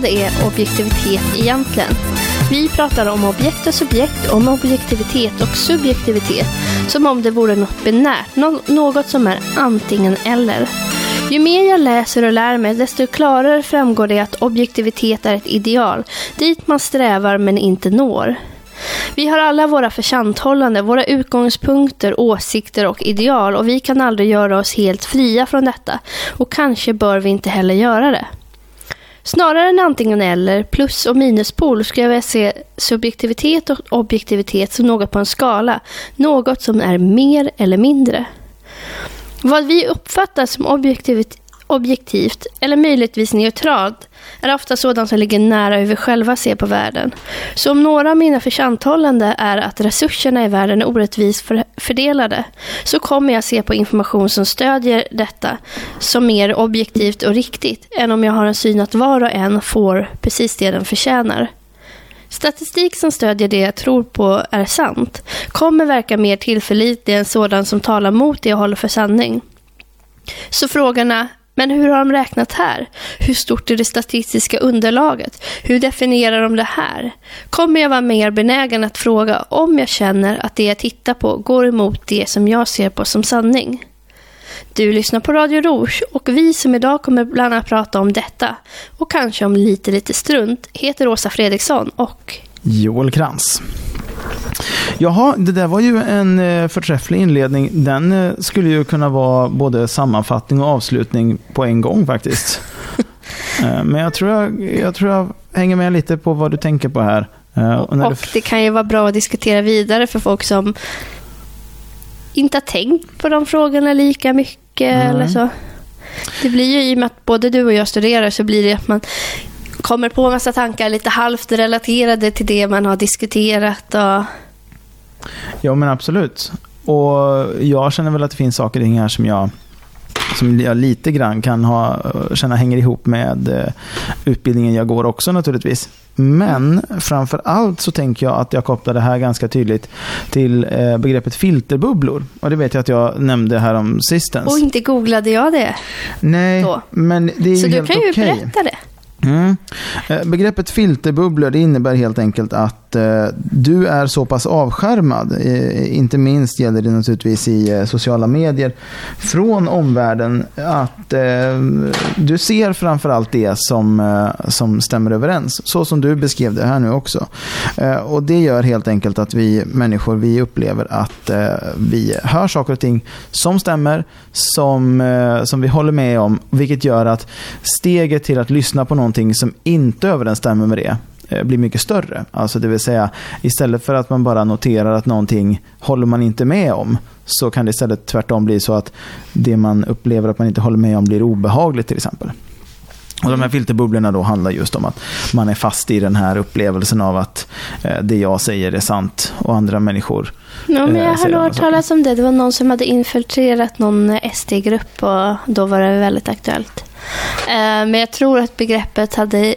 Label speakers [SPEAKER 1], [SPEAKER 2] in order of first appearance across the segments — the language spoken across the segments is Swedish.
[SPEAKER 1] vad är objektivitet egentligen? Vi pratar om objekt och subjekt, om objektivitet och subjektivitet, som om det vore något binärt, något som är antingen eller. Ju mer jag läser och lär mig, desto klarare framgår det att objektivitet är ett ideal, dit man strävar men inte når. Vi har alla våra försanthållande, våra utgångspunkter, åsikter och ideal och vi kan aldrig göra oss helt fria från detta. Och kanske bör vi inte heller göra det. Snarare än antingen eller, plus och minuspol, skulle jag vilja se subjektivitet och objektivitet som något på en skala. Något som är mer eller mindre. Vad vi uppfattar som objektivt, objektivt eller möjligtvis neutralt är ofta sådant som ligger nära hur vi själva ser på världen. Så om några av mina försanthållande är att resurserna i världen är orättvist fördelade så kommer jag se på information som stödjer detta som mer objektivt och riktigt än om jag har en syn att var och en får precis det den förtjänar. Statistik som stödjer det jag tror på är sant kommer verka mer tillförlitlig än sådan som talar mot det jag håller för sanning. Så frågorna men hur har de räknat här? Hur stort är det statistiska underlaget? Hur definierar de det här? Kommer jag vara mer benägen att fråga om jag känner att det jag tittar på går emot det som jag ser på som sanning? Du lyssnar på Radio Rouge och vi som idag kommer bland annat prata om detta och kanske om lite, lite strunt heter Åsa Fredriksson och
[SPEAKER 2] Joel Krantz. Jaha, det där var ju en eh, förträfflig inledning. Den eh, skulle ju kunna vara både sammanfattning och avslutning på en gång faktiskt. Eh, men jag tror jag, jag tror jag hänger med lite på vad du tänker på här.
[SPEAKER 1] Och, och det kan ju vara bra att diskutera vidare för folk som inte har tänkt på de frågorna lika mycket mm. eller så. Det blir ju i och med att både du och jag studerar så blir det att man kommer på en massa tankar lite halvt relaterade till det man har diskuterat. Och...
[SPEAKER 2] Ja men absolut. Och jag känner väl att det finns saker här som jag som jag lite grann kan ha, känna hänger ihop med eh, utbildningen jag går också naturligtvis. Men framför allt så tänker jag att jag kopplar det här ganska tydligt till eh, begreppet filterbubblor. Och det vet jag att jag nämnde här om sistens.
[SPEAKER 1] Och inte googlade jag det.
[SPEAKER 2] Nej, då. men det är
[SPEAKER 1] så
[SPEAKER 2] ju helt okej.
[SPEAKER 1] Så du kan ju berätta det.
[SPEAKER 2] Mm. Eh, begreppet filterbubblor det innebär helt enkelt att eh, du är så pass avskärmad, eh, inte minst gäller det naturligtvis i eh, sociala medier, från omvärlden att eh, du ser framförallt det som, eh, som stämmer överens. Så som du beskrev det här nu också. Eh, och Det gör helt enkelt att vi människor vi upplever att eh, vi hör saker och ting som stämmer, som, som vi håller med om, vilket gör att steget till att lyssna på någon någonting som inte överensstämmer med det eh, blir mycket större. Alltså det vill säga istället för att man bara noterar att någonting håller man inte med om så kan det istället tvärtom bli så att det man upplever att man inte håller med om blir obehagligt till exempel. Och De här filterbubblorna då handlar just om att man är fast i den här upplevelsen av att eh, det jag säger är sant och andra människor
[SPEAKER 1] Ja, men jag har hört talas om det. Det var någon som hade infiltrerat någon SD-grupp och då var det väldigt aktuellt. Eh, men jag tror att begreppet hade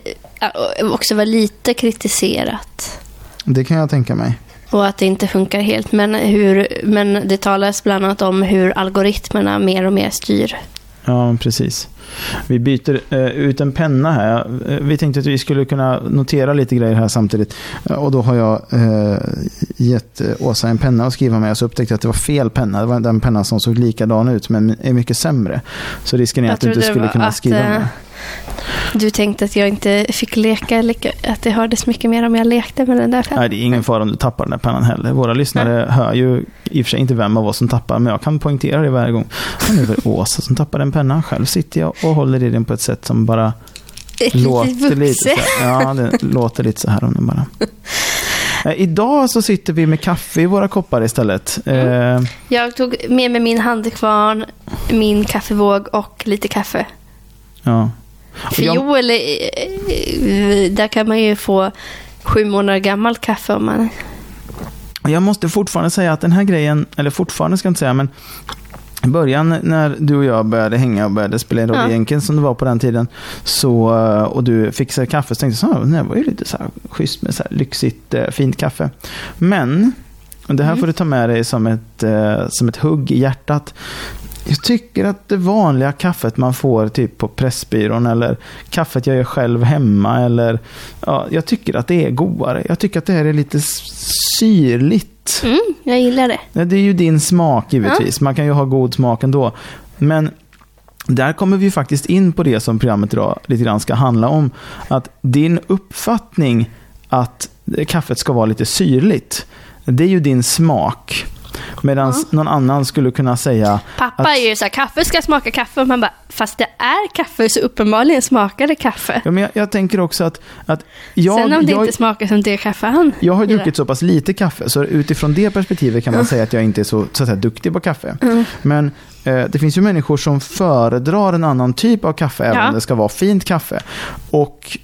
[SPEAKER 1] också var lite kritiserat.
[SPEAKER 2] Det kan jag tänka mig.
[SPEAKER 1] Och att det inte funkar helt. Men, hur, men det talas bland annat om hur algoritmerna mer och mer styr.
[SPEAKER 2] Ja, precis. Vi byter uh, ut en penna här. Uh, vi tänkte att vi skulle kunna notera lite grejer här samtidigt. Uh, och då har jag gett Åsa en penna att skriva med. Och så upptäckte jag att det var fel penna. Det var den penna som såg likadan ut men är mycket sämre. Så risken är jag att du inte skulle kunna skriva med.
[SPEAKER 1] Du tänkte att jag inte fick leka, att det hördes mycket mer om jag lekte med den där pennan?
[SPEAKER 2] Nej, det är ingen fara om du tappar den där pennan heller. Våra lyssnare ja. hör ju i och för sig inte vem av oss som tappar, men jag kan poängtera det varje gång. Det är väl Åsa som tappar den pennan. Själv sitter jag och håller i den på ett sätt som bara
[SPEAKER 1] låter lite så
[SPEAKER 2] här. Ja, det låter lite så här om den bara. Eh, idag så sitter vi med kaffe i våra koppar istället. Mm.
[SPEAKER 1] Eh, jag tog med mig min handkvarn, min kaffevåg och lite kaffe.
[SPEAKER 2] Ja.
[SPEAKER 1] Fiol, där kan man ju få sju månader gammalt kaffe om man...
[SPEAKER 2] Jag måste fortfarande säga att den här grejen, eller fortfarande ska jag inte säga, men i början när du och jag började hänga och började spela in Radio ja. som det var på den tiden så, och du fixade kaffe så tänkte jag att det var ju lite så här schysst med så här lyxigt eh, fint kaffe. Men, och det här mm. får du ta med dig som ett, eh, som ett hugg i hjärtat. Jag tycker att det vanliga kaffet man får typ på Pressbyrån eller kaffet jag gör själv hemma eller ja, jag tycker att det är godare. Jag tycker att det här är lite syrligt.
[SPEAKER 1] Mm, jag gillar det.
[SPEAKER 2] Ja, det är ju din smak givetvis. Man kan ju ha god smak ändå. Men där kommer vi faktiskt in på det som programmet idag lite grann ska handla om. Att din uppfattning att kaffet ska vara lite syrligt, det är ju din smak. Medan
[SPEAKER 1] Ja.
[SPEAKER 2] någon annan skulle kunna säga
[SPEAKER 1] Pappa
[SPEAKER 2] att,
[SPEAKER 1] är ju så här, kaffe ska smaka kaffe. Och man bara, fast det är kaffe så uppenbarligen smakar det kaffe.
[SPEAKER 2] ja, men jag, jag tänker också att, att jag,
[SPEAKER 1] Sen om det
[SPEAKER 2] jag,
[SPEAKER 1] inte smakar som det kaffe han
[SPEAKER 2] jag har druckit så pass lite kaffe, så utifrån det perspektivet kan man säga att jag inte är så, så att säga, duktig på kaffe.
[SPEAKER 1] Mm.
[SPEAKER 2] Men eh, det finns ju människor som föredrar en annan typ av kaffe, även
[SPEAKER 1] Ja.
[SPEAKER 2] om det ska vara fint kaffe. Och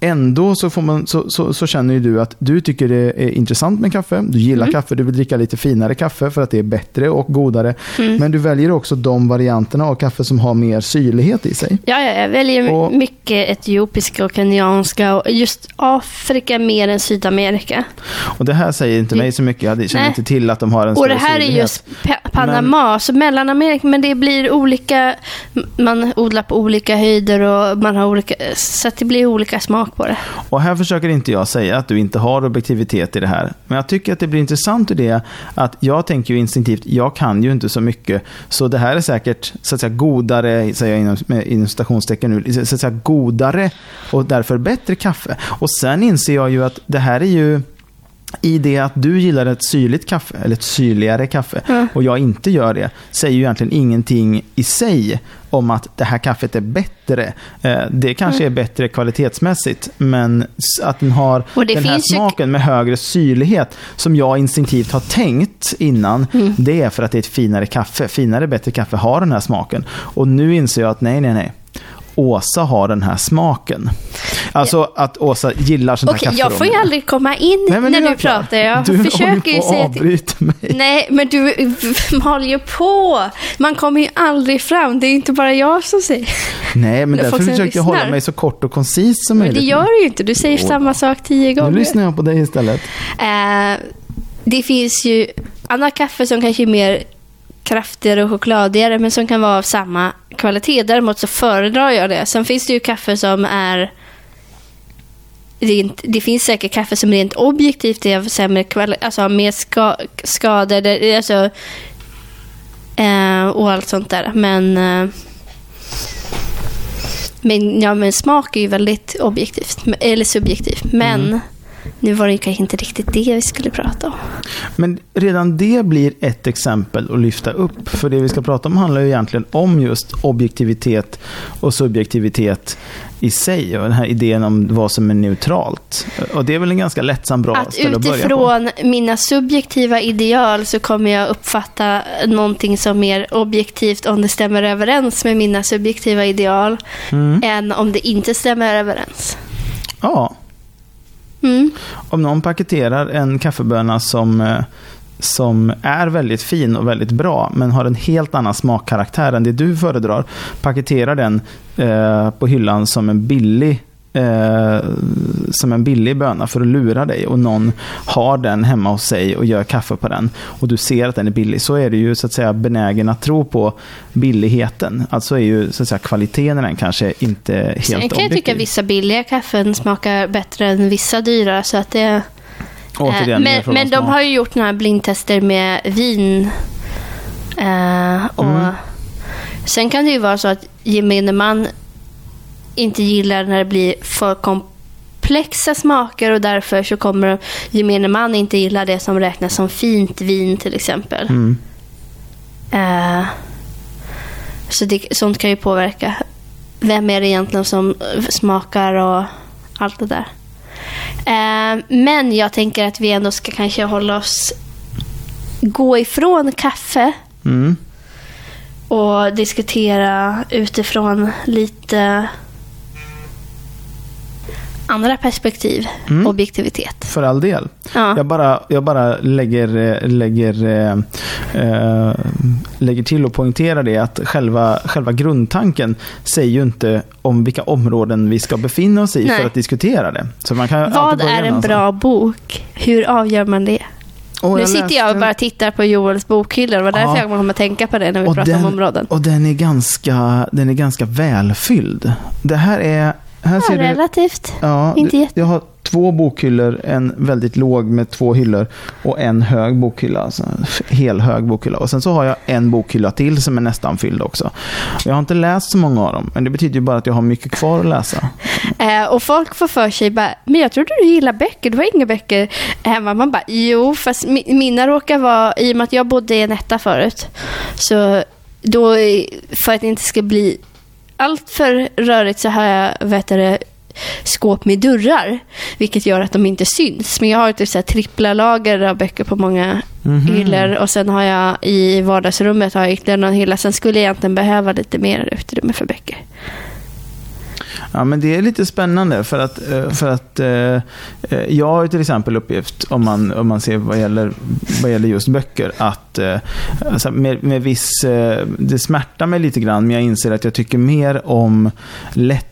[SPEAKER 2] ändå så, får man, så, så, så känner ju du att du tycker det är intressant med kaffe, du gillar
[SPEAKER 1] Mm.
[SPEAKER 2] kaffe, du vill dricka lite finare kaffe för att det är bättre och godare.
[SPEAKER 1] Mm.
[SPEAKER 2] Men du väljer också de varianterna av kaffe som har mer syrlighet i sig.
[SPEAKER 1] Ja, ja, jag väljer
[SPEAKER 2] Och-
[SPEAKER 1] mycket etiopiska och kenyanska och just Afrika mer än Sydamerika.
[SPEAKER 2] Och det här säger inte
[SPEAKER 1] Det-
[SPEAKER 2] mig så mycket, jag känner
[SPEAKER 1] Nej.
[SPEAKER 2] inte till att de har en
[SPEAKER 1] Och
[SPEAKER 2] större
[SPEAKER 1] det här är
[SPEAKER 2] syrlighet.
[SPEAKER 1] just Pa- Panama, så Mellanamerika, men det blir olika, man odlar på olika höjder och man har olika, så det blir olika smak på det.
[SPEAKER 2] Och här försöker inte jag säga att du inte har objektivitet i det här. Men jag tycker att det blir intressant i det att jag tänker ju instinktivt, jag kan ju inte så mycket. Så det här är säkert så att säga godare, säger jag inom, inom citationstecken nu, så att säga godare och därför bättre kaffe. Och sen inser jag ju att det här är ju i det att du gillar ett syrligt kaffe, eller ett syrligare kaffe,
[SPEAKER 1] Mm.
[SPEAKER 2] och jag inte gör det, säger ju egentligen ingenting i sig om att det här kaffet är bättre. Eh, Det kanske är bättre kvalitetsmässigt, men att den har den här
[SPEAKER 1] finns ju-
[SPEAKER 2] smaken med högre syrlighet, som jag instinktivt har tänkt innan,
[SPEAKER 1] Mm.
[SPEAKER 2] det är för att det är ett finare kaffe. Finare, bättre kaffe har den här smaken. Och nu inser jag att nej, nej, nej. Åsa har den här smaken. Alltså att Åsa gillar sånt här
[SPEAKER 1] Okej,
[SPEAKER 2] kaffe.
[SPEAKER 1] jag får ju aldrig komma in
[SPEAKER 2] Nej, men nu
[SPEAKER 1] när
[SPEAKER 2] är
[SPEAKER 1] du pratar. Jag
[SPEAKER 2] du
[SPEAKER 1] försöker ju
[SPEAKER 2] håller
[SPEAKER 1] säga till...
[SPEAKER 2] mig.
[SPEAKER 1] Nej, men du mal ju på. Man kommer ju aldrig fram. Det är inte bara jag som säger.
[SPEAKER 2] Nej, men därför försöker jag hålla mig så kort och koncist som
[SPEAKER 1] Men
[SPEAKER 2] möjligt.
[SPEAKER 1] det gör du ju inte. Du säger
[SPEAKER 2] Jo.
[SPEAKER 1] samma sak tio
[SPEAKER 2] Nu
[SPEAKER 1] gånger.
[SPEAKER 2] lyssnar jag på dig istället.
[SPEAKER 1] Eh, det finns ju annat kaffe som kanske är mer kraftigare och chokladigare men som kan vara av samma kvalitet. Däremot så föredrar jag det. Sen finns det ju kaffe som är Rent, det finns säkert kaffe som rent objektivt är av sämre kvalitet, alltså har mer ska, skador alltså, eh, och allt sånt där. Men, eh, men, ja, men smak är ju väldigt objektivt, eller subjektivt. Men
[SPEAKER 2] Mm
[SPEAKER 1] nu var det ju kanske inte riktigt det vi skulle prata om.
[SPEAKER 2] Men redan det blir ett exempel att lyfta upp. För det vi ska prata om handlar ju egentligen om just objektivitet och subjektivitet i sig. Och den här idén om vad som är neutralt. Och det är väl en ganska lättsam bra
[SPEAKER 1] Att
[SPEAKER 2] ställe att börja på.
[SPEAKER 1] utifrån mina subjektiva ideal så kommer jag uppfatta någonting som mer objektivt om det stämmer överens med mina subjektiva ideal
[SPEAKER 2] Mm.
[SPEAKER 1] än om det inte stämmer överens.
[SPEAKER 2] Ja,
[SPEAKER 1] Mm.
[SPEAKER 2] om någon paketerar en kaffeböna som, eh, som är väldigt fin och väldigt bra, men har en helt annan smakkaraktär än det du föredrar, paketerar den eh, på hyllan som en billig eh, som en billig böna för att lura dig och någon har den hemma hos sig och gör kaffe på den och du ser att den är billig så är du ju så att säga benägen att tro på billigheten. Alltså är ju så att säga kvaliteten i den kanske inte helt
[SPEAKER 1] Sen kan jag tycka
[SPEAKER 2] objektiv.
[SPEAKER 1] vissa billiga kaffen smakar bättre än vissa dyra. Så att det,
[SPEAKER 2] Återigen,
[SPEAKER 1] Eh, men men de har ju gjort några blindtester med vin. Eh, och
[SPEAKER 2] Mm.
[SPEAKER 1] Sen kan det ju vara så att gemene man inte gillar när det blir för komplexa smaker och därför så kommer gemene man inte gilla det som räknas som fint vin till exempel.
[SPEAKER 2] Mm.
[SPEAKER 1] Eh, så det, sånt kan ju påverka. Vem är det egentligen som smakar och allt det där. Eh, men jag tänker att vi ändå ska kanske hålla oss... Gå ifrån kaffe
[SPEAKER 2] Mm.
[SPEAKER 1] och diskutera utifrån lite andra perspektiv.
[SPEAKER 2] Mm.
[SPEAKER 1] Objektivitet.
[SPEAKER 2] För all del.
[SPEAKER 1] Ja.
[SPEAKER 2] Jag bara, jag bara lägger, lägger, eh, lägger till och poängterar det att själva, själva grundtanken säger ju inte om vilka områden vi ska befinna oss i
[SPEAKER 1] Nej.
[SPEAKER 2] för att diskutera det. Så man kan
[SPEAKER 1] Vad är en bra bok? Hur avgör man det?
[SPEAKER 2] Och
[SPEAKER 1] nu
[SPEAKER 2] jag
[SPEAKER 1] sitter jag och bara tittar på Joels bokhyllor. Det var därför
[SPEAKER 2] Ja.
[SPEAKER 1] jag kommer att tänka på det när vi pratar
[SPEAKER 2] den,
[SPEAKER 1] om områden.
[SPEAKER 2] Och den är ganska, den är ganska välfylld. Det här är... Här
[SPEAKER 1] Ja,
[SPEAKER 2] ser du,
[SPEAKER 1] relativt.
[SPEAKER 2] ja,
[SPEAKER 1] inte
[SPEAKER 2] du-
[SPEAKER 1] jätte-
[SPEAKER 2] jag har två bokhyllor, en väldigt låg med två hyllor och en hög bokhylla, alltså hel hög bokhylla. Och sen så har jag en bokhylla till som är nästan fylld också. Jag har inte läst så många av dem, men det betyder ju bara att jag har mycket kvar att läsa.
[SPEAKER 1] Eh, och folk får för sig bara, men jag trodde du gillar böcker, du har inga böcker hemma. Man bara, jo, fast mi- mina råkar vara, i och med att jag bodde i en etta förut, så då, för att det inte ska bli allt för rörigt så har jag, vet du, skåp med dörrar, vilket gör att de inte syns. Men jag har typ så här trippla lager av böcker på många
[SPEAKER 2] Mhm.
[SPEAKER 1] hyllor och sen har jag i vardagsrummet har jag ytterligare någon hylla. Sen skulle jag egentligen behöva lite mer utrymme för böcker.
[SPEAKER 2] Ja, men det är lite spännande för att, eh, för att eh, eh, jag har ju till exempel uppgift, om man, om man ser vad gäller, vad gäller just böcker, att alltså med, med viss, det smärtar mig lite grann, men jag inser att jag tycker mer om lätt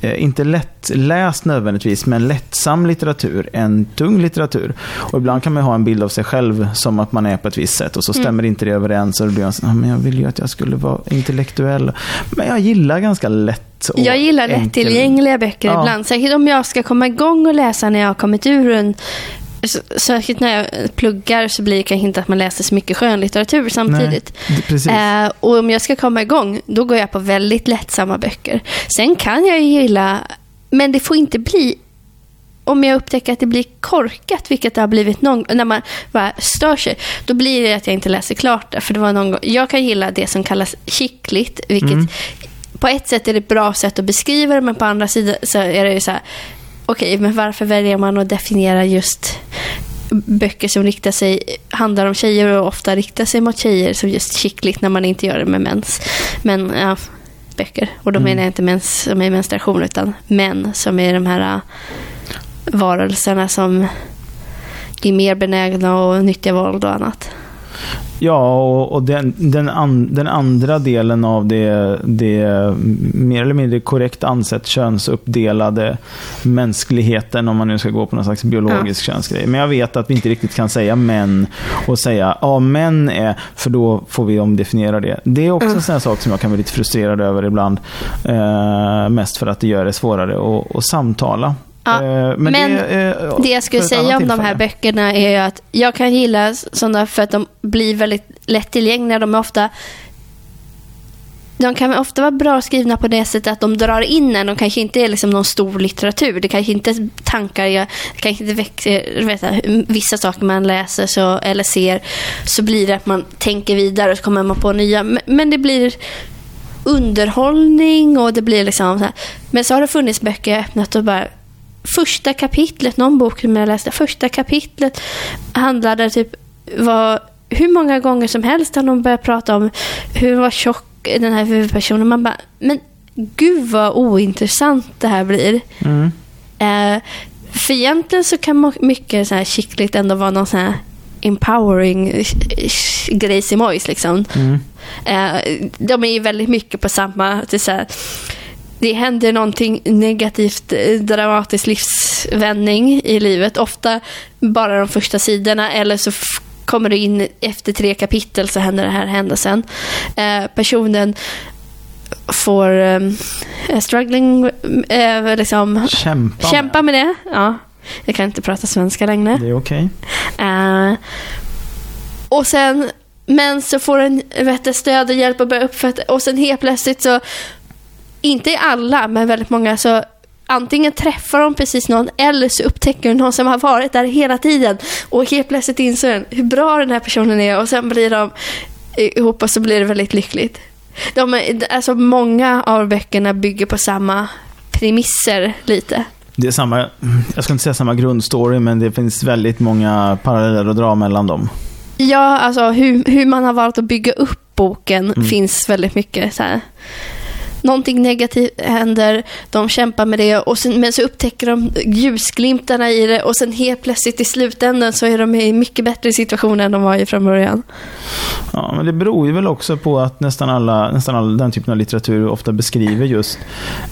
[SPEAKER 2] eh, inte lättläst nödvändigtvis, men lättsam litteratur än tung litteratur. Och ibland kan man ha en bild av sig själv som att man är på ett visst sätt och så stämmer inte det överens och då blir man så, ah, men jag vill ju att jag skulle vara intellektuell. Men jag gillar ganska lätt
[SPEAKER 1] Jag gillar
[SPEAKER 2] enkel-
[SPEAKER 1] lättillgängliga böcker
[SPEAKER 2] Ja.
[SPEAKER 1] ibland. Säkert om jag ska komma igång och läsa när jag har kommit ur en... Särskilt när jag pluggar så blir det kanske inte att man läser så mycket skönlitteratur samtidigt.
[SPEAKER 2] Nej.
[SPEAKER 1] Eh, och om jag ska komma igång, då går jag på väldigt lättsamma böcker. Sen kan jag ju gilla, men det får inte bli om jag upptäcker att det blir korkat, vilket det har blivit någon när man bara stör sig, då blir det att jag inte läser klart det. För det var någon gång, jag kan gilla det som kallas kittligt, vilket
[SPEAKER 2] Mm.
[SPEAKER 1] på ett sätt är det ett bra sätt att beskriva det, men på andra sidan så är det ju så här, okej, men varför väljer man att definiera just böcker som riktar sig, handlar om tjejer och ofta riktar sig mot tjejer som just kittligt när man inte gör det med mäns. Men ja, böcker. Och då
[SPEAKER 2] Mm.
[SPEAKER 1] menar jag inte mens som är menstruation utan män som är de här äh, varelserna som är mer benägna att nyttja våld och annat.
[SPEAKER 2] Ja, och, och den, den, an, den andra delen av det, det mer eller mindre korrekt ansett könsuppdelade mänskligheten, om man nu ska gå på någon slags biologisk könsgrej. Men jag vet att vi inte riktigt kan säga män och säga ja, män är, för då får vi omdefiniera det. Det är också en sån här sak som jag kan bli lite frustrerad över ibland. Eh, mest för att det gör det svårare att, att samtala.
[SPEAKER 1] Ja,
[SPEAKER 2] Eh,
[SPEAKER 1] men
[SPEAKER 2] är,
[SPEAKER 1] Det jag skulle säga om de här böckerna är ju att jag kan gilla sådana för att de blir väldigt lättillgängliga. De är ofta de kan ofta vara bra skrivna på det sättet att de drar in en. De kanske inte är liksom någon stor litteratur. Det kanske inte är tankar, jag det kanske inte växer, vet jag, vissa saker man läser så, eller ser så blir det att man tänker vidare och så kommer man på nya. Men, men det blir underhållning och det blir liksom så här. Men så har det funnits böcker jag öppnat och bara första kapitlet, någon bok som jag läste, första kapitlet handlade typ var hur många gånger som helst har de börjat prata om hur var tjock den här huvudpersonen. Man bara, men gud vad ointressant det här blir.
[SPEAKER 2] Mm.
[SPEAKER 1] Eh, för egentligen så kan mycket så här kittligt ändå vara någon sån här empowering grejsimojs liksom.
[SPEAKER 2] Mm.
[SPEAKER 1] Eh, de är ju väldigt mycket på samma... Är så här, det händer någonting negativt, eh, dramatisk livsvändning i livet. Ofta bara de första sidorna eller så kommer du in efter tre kapitel så händer den här händelsen. Eh, personen får eh, struggling, eh, liksom
[SPEAKER 2] Kämpa. med.
[SPEAKER 1] kämpa med det. Ja, jag kan inte prata svenska längre.
[SPEAKER 2] Det är okej.
[SPEAKER 1] Eh, och sen, men så får den vet stöd och hjälp och börja uppfatta. Och sen helt plötsligt så, inte i alla, men väldigt många, så antingen träffar de precis någon eller så upptäcker de någon som har varit där hela tiden. Och helt plötsligt inser den hur bra den här personen är och sen blir de ihop och så blir det väldigt lyckligt. De är, alltså många av böckerna bygger på samma premisser lite.
[SPEAKER 2] Det är samma, jag ska inte säga samma grundstory, men det finns väldigt många paralleller att dra mellan dem.
[SPEAKER 1] Ja, alltså hur, hur man har valt att bygga upp boken finns väldigt mycket så här. Någonting negativt händer, de kämpar med det och sen, men så upptäcker de ljusglimtarna i det och sen helt plötsligt i slutändan så är de i mycket bättre situation än de var i från början.
[SPEAKER 2] Ja, men det beror ju väl också på att nästan alla, nästan all den typen av litteratur ofta beskriver just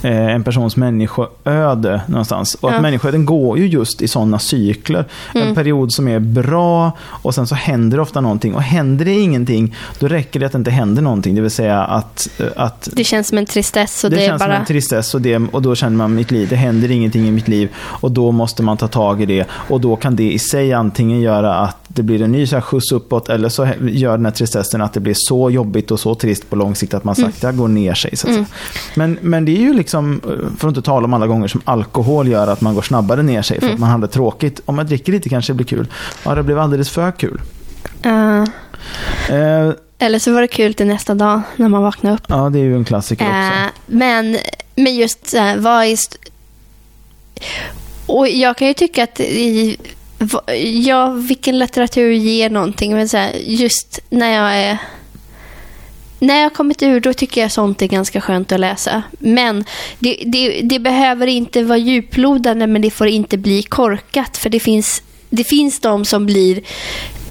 [SPEAKER 2] eh, en persons människoöde någonstans. Och att
[SPEAKER 1] Ja.
[SPEAKER 2] människoöden går ju just i sådana cykler.
[SPEAKER 1] Mm.
[SPEAKER 2] En period som är bra och sen så händer det ofta någonting. Och händer det ingenting, då räcker det att det inte händer någonting. Det vill säga att, eh, att
[SPEAKER 1] Det känns som en tristess och
[SPEAKER 2] det,
[SPEAKER 1] det,
[SPEAKER 2] känns som
[SPEAKER 1] bara...
[SPEAKER 2] en tristess och, det, och då känner man mitt liv, det händer ingenting i mitt liv och då måste man ta tag i det och då kan det i sig antingen göra att det blir en ny så här skjuts uppåt eller så gör den här tristessen att det blir så jobbigt och så trist på lång sikt att man sakta går ner sig. Så
[SPEAKER 1] Mm.
[SPEAKER 2] Men, men det är ju liksom, för att inte tala om alla gånger som alkohol gör att man går snabbare ner sig för
[SPEAKER 1] Mm.
[SPEAKER 2] att man hade tråkigt. Om man dricker lite kanske det blir kul. Ja, det blev alldeles för kul.
[SPEAKER 1] Ja.
[SPEAKER 2] Eh,
[SPEAKER 1] eller så var det kul till nästa dag när man vaknade upp.
[SPEAKER 2] ja, det är ju en klassiker också.
[SPEAKER 1] Eh, men, men just så här, vad är... Och jag kan ju tycka att i, ja, vilken litteratur ger någonting. Men så här, just när jag är... När jag har kommit ur, då tycker jag sånt är ganska skönt att läsa. Men det, det, det behöver inte vara djuplodande, men det får inte bli korkat. För det finns, det finns de som blir...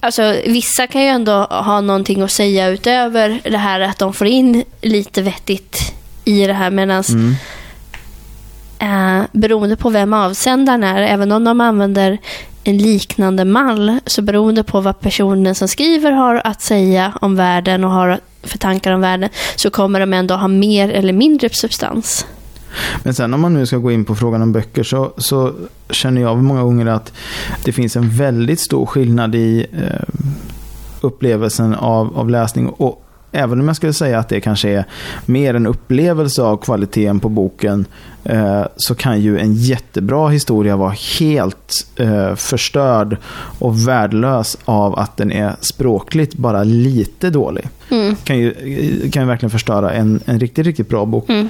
[SPEAKER 1] Alltså, vissa kan ju ändå ha någonting att säga utöver det här att de får in lite vettigt i det här. Medan
[SPEAKER 2] Mm.
[SPEAKER 1] eh, beroende på vem avsändaren är, även om de använder en liknande mall, så beroende på vad personen som skriver har att säga om världen och har för tankar om världen, så kommer de ändå ha mer eller mindre substans.
[SPEAKER 2] Men sen om man nu ska gå in på frågan om böcker så, så känner jag många gånger att det finns en väldigt stor skillnad i eh, upplevelsen av, av läsning. Och även om jag skulle säga att det kanske är mer en upplevelse av kvaliteten på boken så kan ju en jättebra historia vara helt eh, förstörd och värdelös av att den är språkligt bara lite dålig.
[SPEAKER 1] Mm.
[SPEAKER 2] Kan ju, kan ju verkligen förstöra en, en riktigt, riktigt bra bok.
[SPEAKER 1] Mm.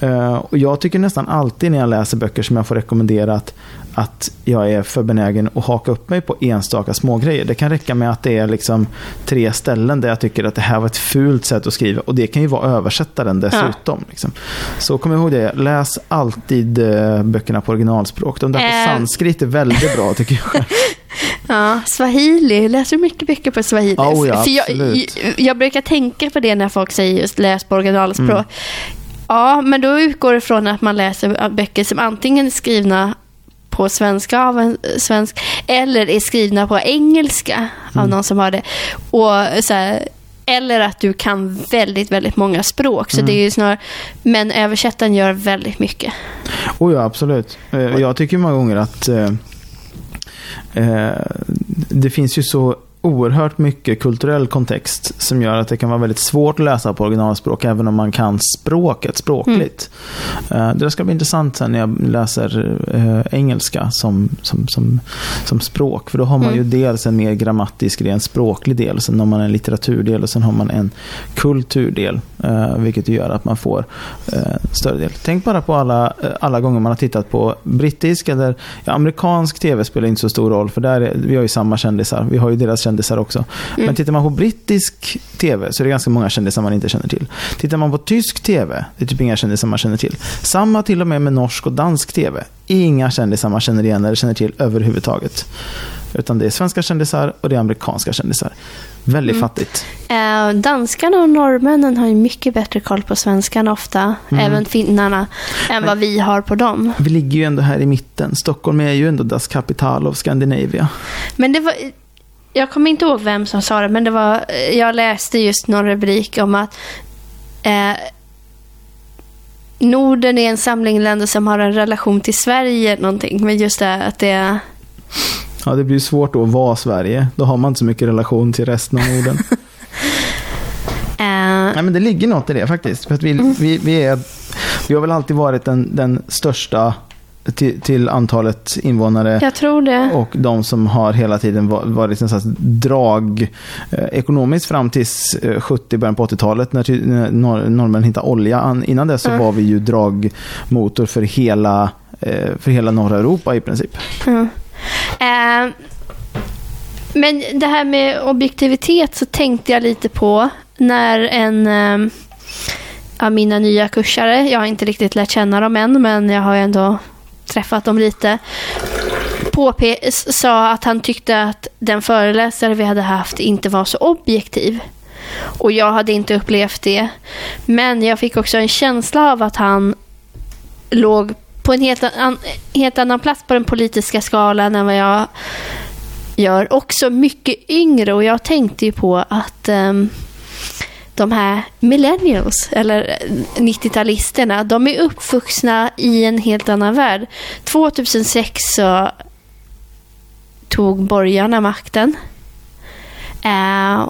[SPEAKER 2] Eh, och jag tycker nästan alltid när jag läser böcker som jag får rekommenderat att jag är för benägen att haka upp mig på enstaka smågrejer. Det kan räcka med att det är liksom tre ställen där jag tycker att det här var ett fult sätt att skriva. Och det kan ju vara översättaren dessutom. Liksom. Så kom ihåg det, läs alltid eh, böckerna på originalspråk. De där på
[SPEAKER 1] Eh.
[SPEAKER 2] sanskrit är väldigt bra tycker jag.
[SPEAKER 1] Ja, swahili. Läser du mycket böcker på swahili?
[SPEAKER 2] Oh ja,
[SPEAKER 1] För jag, jag, jag brukar tänka på det när folk säger just läs på originalspråk.
[SPEAKER 2] Mm.
[SPEAKER 1] Ja, men då utgår det från att man läser böcker som antingen är skrivna på svenska av en svensk eller är skrivna på engelska av
[SPEAKER 2] Mm.
[SPEAKER 1] någon som har det. Och så här, eller att du kan väldigt, väldigt många språk. Så
[SPEAKER 2] Mm.
[SPEAKER 1] det är ju snarare, men översättaren gör väldigt mycket.
[SPEAKER 2] Oh ja, absolut. Eh, Jag tycker många gånger att eh, eh, det finns ju så oerhört mycket kulturell kontext som gör att det kan vara väldigt svårt att läsa på originalspråk även om man kan språket språkligt. Eh, det ska bli intressant sen när jag läser eh, engelska som, som, som, som språk. För då har man ju
[SPEAKER 1] Mm.
[SPEAKER 2] dels en mer grammatisk, ren språklig del, sen har man en litteraturdel och sen har man en kulturdel. Eh, vilket ju gör att man får större del. Tänk bara på alla, alla gånger man har tittat på brittisk eller ja, amerikansk tv spelar inte så stor roll för där är, vi har ju samma kändisar. Vi har ju deras kändisar också.
[SPEAKER 1] Mm.
[SPEAKER 2] Men tittar man på brittisk tv så är det ganska många kändisar man inte känner till. Tittar man på tysk tv, det är typ inga kändisar man känner till. Samma till och med med norsk och dansk tv. Inga kändisar man känner igen eller känner till överhuvudtaget. Utan det är svenska kändisar och det är amerikanska kändisar. Väldigt
[SPEAKER 1] Mm.
[SPEAKER 2] fattigt.
[SPEAKER 1] Eh, danskarna och norrmännen har ju mycket bättre koll på svenskan ofta,
[SPEAKER 2] Mm.
[SPEAKER 1] även finnarna, än vad vi har på dem.
[SPEAKER 2] Vi ligger ju ändå här i mitten. Stockholm är ju ändå das Capital of Scandinavia.
[SPEAKER 1] Men det var, jag kommer inte ihåg vem som sa det, men det var, jag läste just någon rubrik om att eh, Norden är en samling länder som har en relation till Sverige, någonting. Men just det att det
[SPEAKER 2] Ja, det blir svårt då att vara Sverige. Då har man inte så mycket relation till resten av Norden.
[SPEAKER 1] eh,
[SPEAKER 2] Nej, men det ligger något i det faktiskt. För att vi, vi, vi, är, vi har väl alltid varit den, den största till, till antalet invånare.
[SPEAKER 1] jag tror det.
[SPEAKER 2] Och de som har hela tiden va- varit en slags drag eh, ekonomiskt fram till eh, 70, början på 80-talet när, när norr, norrmän hittade olja. An- Innan dess så
[SPEAKER 1] Mm.
[SPEAKER 2] var vi ju dragmotor för hela, eh, för hela norra Europa i princip.
[SPEAKER 1] Ja. Eh, men det här med objektivitet så tänkte jag lite på när en eh, av mina nya kursare, jag har inte riktigt lärt känna dem än, men jag har ju ändå träffat dem lite, påpe- sa att han tyckte att den föreläsare vi hade haft inte var så objektiv. Och jag hade inte upplevt det. Men jag fick också en känsla av att han låg på en helt, an, helt annan plats på den politiska skalan än vad jag gör. Också mycket yngre och jag tänkte ju på att um, de här millennials, eller eh, 90-talisterna, de är uppvuxna i en helt annan värld. 2006 så tog borgarna makten. Eh,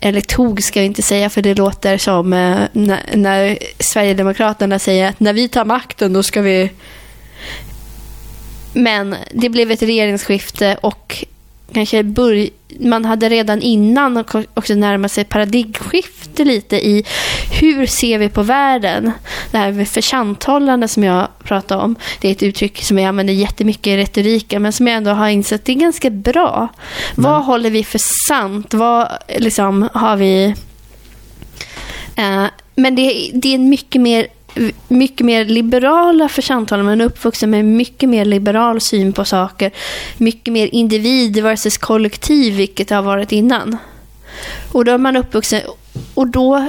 [SPEAKER 1] eller tog ska vi inte säga för det låter som eh, när, när Sverigedemokraterna säger att när vi tar makten då ska vi... Men det blev ett regeringsskifte och kanske börj man hade redan innan också närmat sig paradigmskifte lite i hur ser vi på världen. Det här med försanthållande som jag pratade om. Det är ett uttryck som jag använder jättemycket i retoriken men som jag ändå har insett det är ganska bra. Men. Vad håller vi för sant? Vad liksom har vi... Uh, men det, det är en mycket mer mycket mer liberala för samtalen. Man är uppvuxen med mycket mer liberal syn på saker. Mycket mer individ versus kollektiv, vilket det har varit innan. Och då är man uppvuxen och då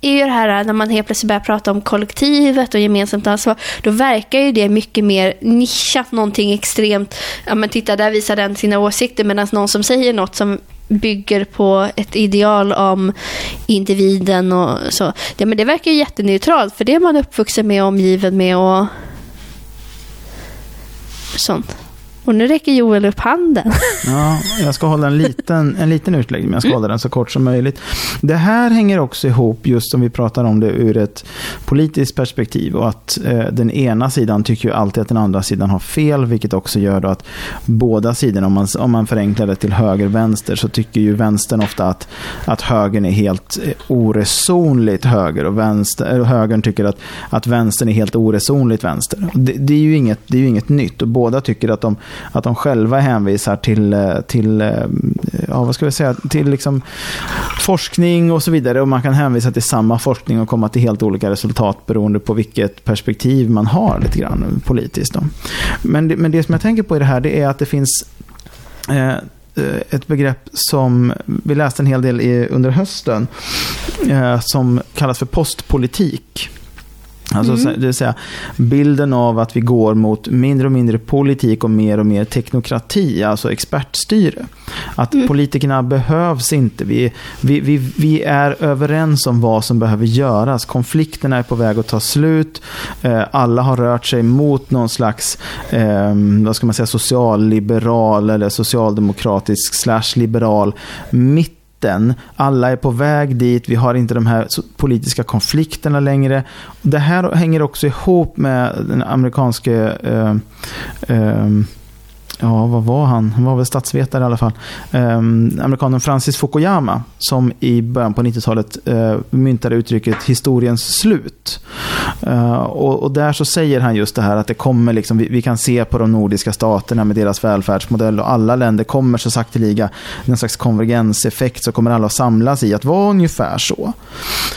[SPEAKER 1] är ju det här när man helt plötsligt börjar prata om kollektivet och gemensamt ansvar, då verkar ju det mycket mer nischat, någonting extremt, ja men titta där visar den sina åsikter, medan någon som säger något som bygger på ett ideal om individen och så. Ja, men det verkar ju jätteneutralt, för det är man uppvuxen med och omgiven med och sånt. Och nu räcker Joel upp handen.
[SPEAKER 2] Ja, jag ska hålla en liten, en liten utläggning, men jag ska mm. hålla den så kort som möjligt. Det här hänger också ihop, just som vi pratar om det ur ett politiskt perspektiv. Och att eh, den ena sidan tycker ju alltid att den andra sidan har fel, vilket också gör då att båda sidorna, om man, om man förenklar det till höger-vänster, så tycker ju vänstern ofta att, att högern är helt eh, oresonligt höger och vänster, högern tycker att, att vänstern är helt oresonligt vänster. Det, det, är ju inget, det är ju inget nytt och båda tycker att de att de själva hänvisar till, eh, till, eh, ja, vad ska vi säga, till liksom forskning och så vidare. Och man kan hänvisa till samma forskning och komma till helt olika resultat beroende på vilket perspektiv man har lite grann politiskt. Då. Men, det, men det som jag tänker på i det här det är att det finns eh, eh ett begrepp som vi läste en hel del i, under hösten eh, som kallas för postpolitik. Alltså, mm. Det vill säga bilden av att vi går mot mindre och mindre politik och mer och mer teknokrati, alltså expertstyre. Att mm. politikerna behövs inte. Vi, vi, vi, vi är överens om vad som behöver göras. Konflikterna är på väg att ta slut. Eh, alla har rört sig mot någon slags eh, vad ska man säga, socialliberal eller socialdemokratisk slash liberal mitt mitten. Alla är på väg dit. Vi har inte de här politiska konflikterna längre. Det här hänger också ihop med den amerikanske eh, eh, ja, vad var han? Han var väl statsvetare i alla fall. Eh, amerikanen Francis Fukuyama som i början på 90-talet eh, myntade uttrycket historiens slut. Eh, och, och, där så säger han just det här att det kommer liksom, vi, vi, kan se på de nordiska staterna med deras välfärdsmodell och alla länder kommer så sakteliga, en slags konvergenseffekt så kommer alla att samlas i att vara ungefär så.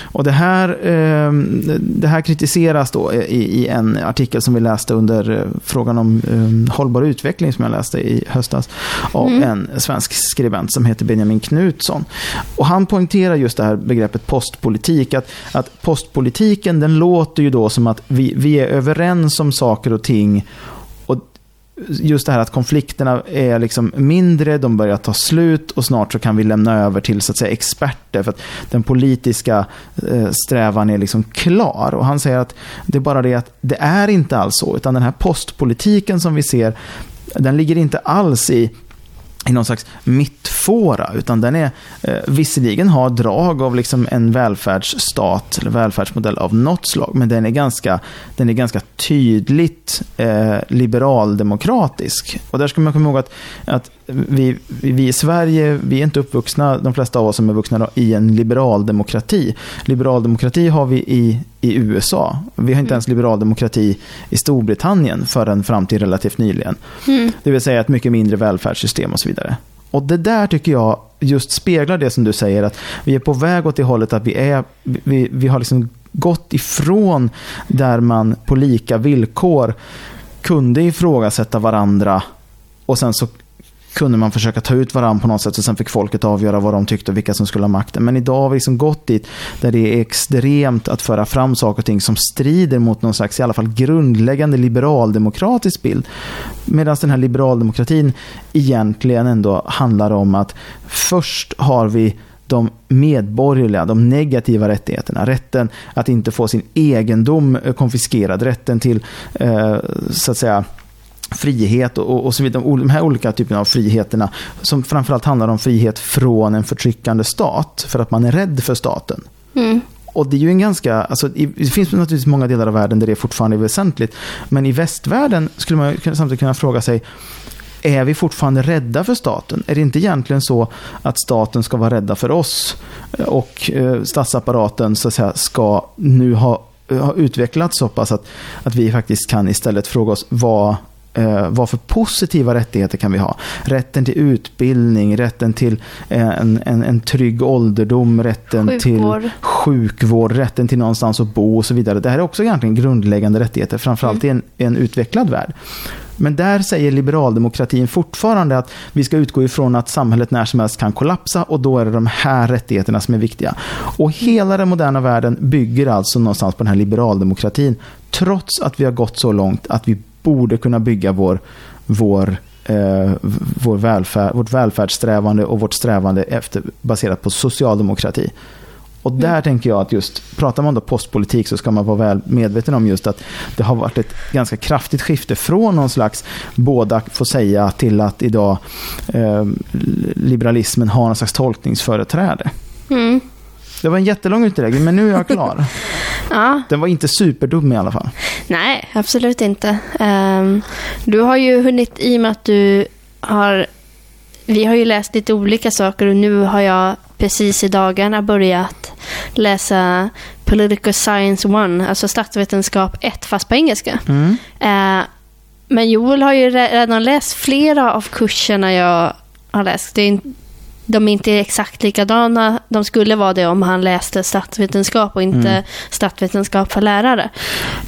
[SPEAKER 2] Och det här, eh, det här kritiseras då i, i, en artikel som vi läste under eh, frågan om ehm, hållbar utveckling som jag läste i höstas av mm. en svensk skribent som heter Benjamin Knutsson. Och han poängterar just det här begreppet postpolitik. Att, att postpolitiken den låter ju då som att vi, vi är överens om saker och ting just det här att konflikterna är liksom mindre, de börjar ta slut och snart så kan vi lämna över till så att säga, experter för att den politiska eh, strävan är liksom klar. Och han säger att det är bara det att det är inte alls så, utan den här postpolitiken som vi ser, den ligger inte alls i i någon slags mittfåra, utan den är eh, visserligen har drag av liksom en välfärdsstat eller välfärdsmodell av något slag, men den är ganska, den är ganska tydligt eh, liberaldemokratisk. Och där ska man komma ihåg att, att vi, vi i Sverige, vi är inte uppvuxna, de flesta av oss som är vuxna, i en liberaldemokrati. Liberaldemokrati har vi i, i USA. Vi har inte ens liberaldemokrati i Storbritannien förrän fram till relativt nyligen. Mm. Det vill säga ett mycket mindre välfärdssystem och så vidare. Och det där tycker jag just speglar det som du säger, att vi är på väg åt det hållet att vi, är, vi, vi har liksom gått ifrån där man på lika villkor kunde ifrågasätta varandra och sen så kunde man försöka ta ut varandra på något sätt och sen fick folket avgöra vad de tyckte och vilka som skulle ha makten. Men idag har vi liksom gått dit där det är extremt att föra fram saker och ting som strider mot någon slags i alla fall grundläggande liberaldemokratisk bild. Medan den här liberaldemokratin egentligen ändå handlar om att först har vi de medborgerliga, de negativa rättigheterna. Rätten att inte få sin egendom konfiskerad, rätten till eh, så att säga frihet och, och så vidare. De här olika typerna av friheterna som framförallt handlar om frihet från en förtryckande stat för att man är rädd för staten.
[SPEAKER 1] Mm.
[SPEAKER 2] Och det är ju en ganska, alltså, det finns naturligtvis många delar av världen där det fortfarande är väsentligt. Men i västvärlden skulle man samtidigt kunna fråga sig, är vi fortfarande rädda för staten? Är det inte egentligen så att staten ska vara rädda för oss? Och eh, statsapparaten så att säga, ska nu ha, ha utvecklats så pass att, att vi faktiskt kan istället fråga oss vad eh, vad för positiva rättigheter kan vi ha? Rätten till utbildning, rätten till en, en, en trygg ålderdom, rätten
[SPEAKER 1] Sjukvård.
[SPEAKER 2] till sjukvård, rätten till någonstans att bo och så vidare. Det här är också egentligen grundläggande rättigheter, framförallt mm. i en, en utvecklad värld. Men där säger liberaldemokratin fortfarande att vi ska utgå ifrån att samhället när som helst kan kollapsa och då är det de här rättigheterna som är viktiga. Och hela den moderna världen bygger alltså någonstans på den här liberaldemokratin trots att vi har gått så långt att vi borde kunna bygga vår, vår eh, vår välfärd, vårt välfärdssträvande och vårt strävande efter, baserat på socialdemokrati. Och där mm. tänker jag att just, pratar man då postpolitik så ska man vara väl medveten om just att det har varit ett ganska kraftigt skifte från någon slags båda får säga till att idag eh, liberalismen har någon slags tolkningsföreträde.
[SPEAKER 1] Mm.
[SPEAKER 2] Det var en jättelång utläggning, men nu är jag klar.
[SPEAKER 1] ja.
[SPEAKER 2] Den var inte superdum i alla fall.
[SPEAKER 1] Nej, absolut inte. Um, du har ju hunnit, i och med att du har... Vi har ju läst lite olika saker och nu har jag precis i dagarna börjat läsa Political Science 1, alltså statsvetenskap 1, fast på engelska.
[SPEAKER 2] Mm.
[SPEAKER 1] Uh, men Joel har ju redan läst flera av kurserna jag har läst. Det är de är inte exakt likadana. De skulle vara det om han läste statsvetenskap och inte mm. statsvetenskap för lärare.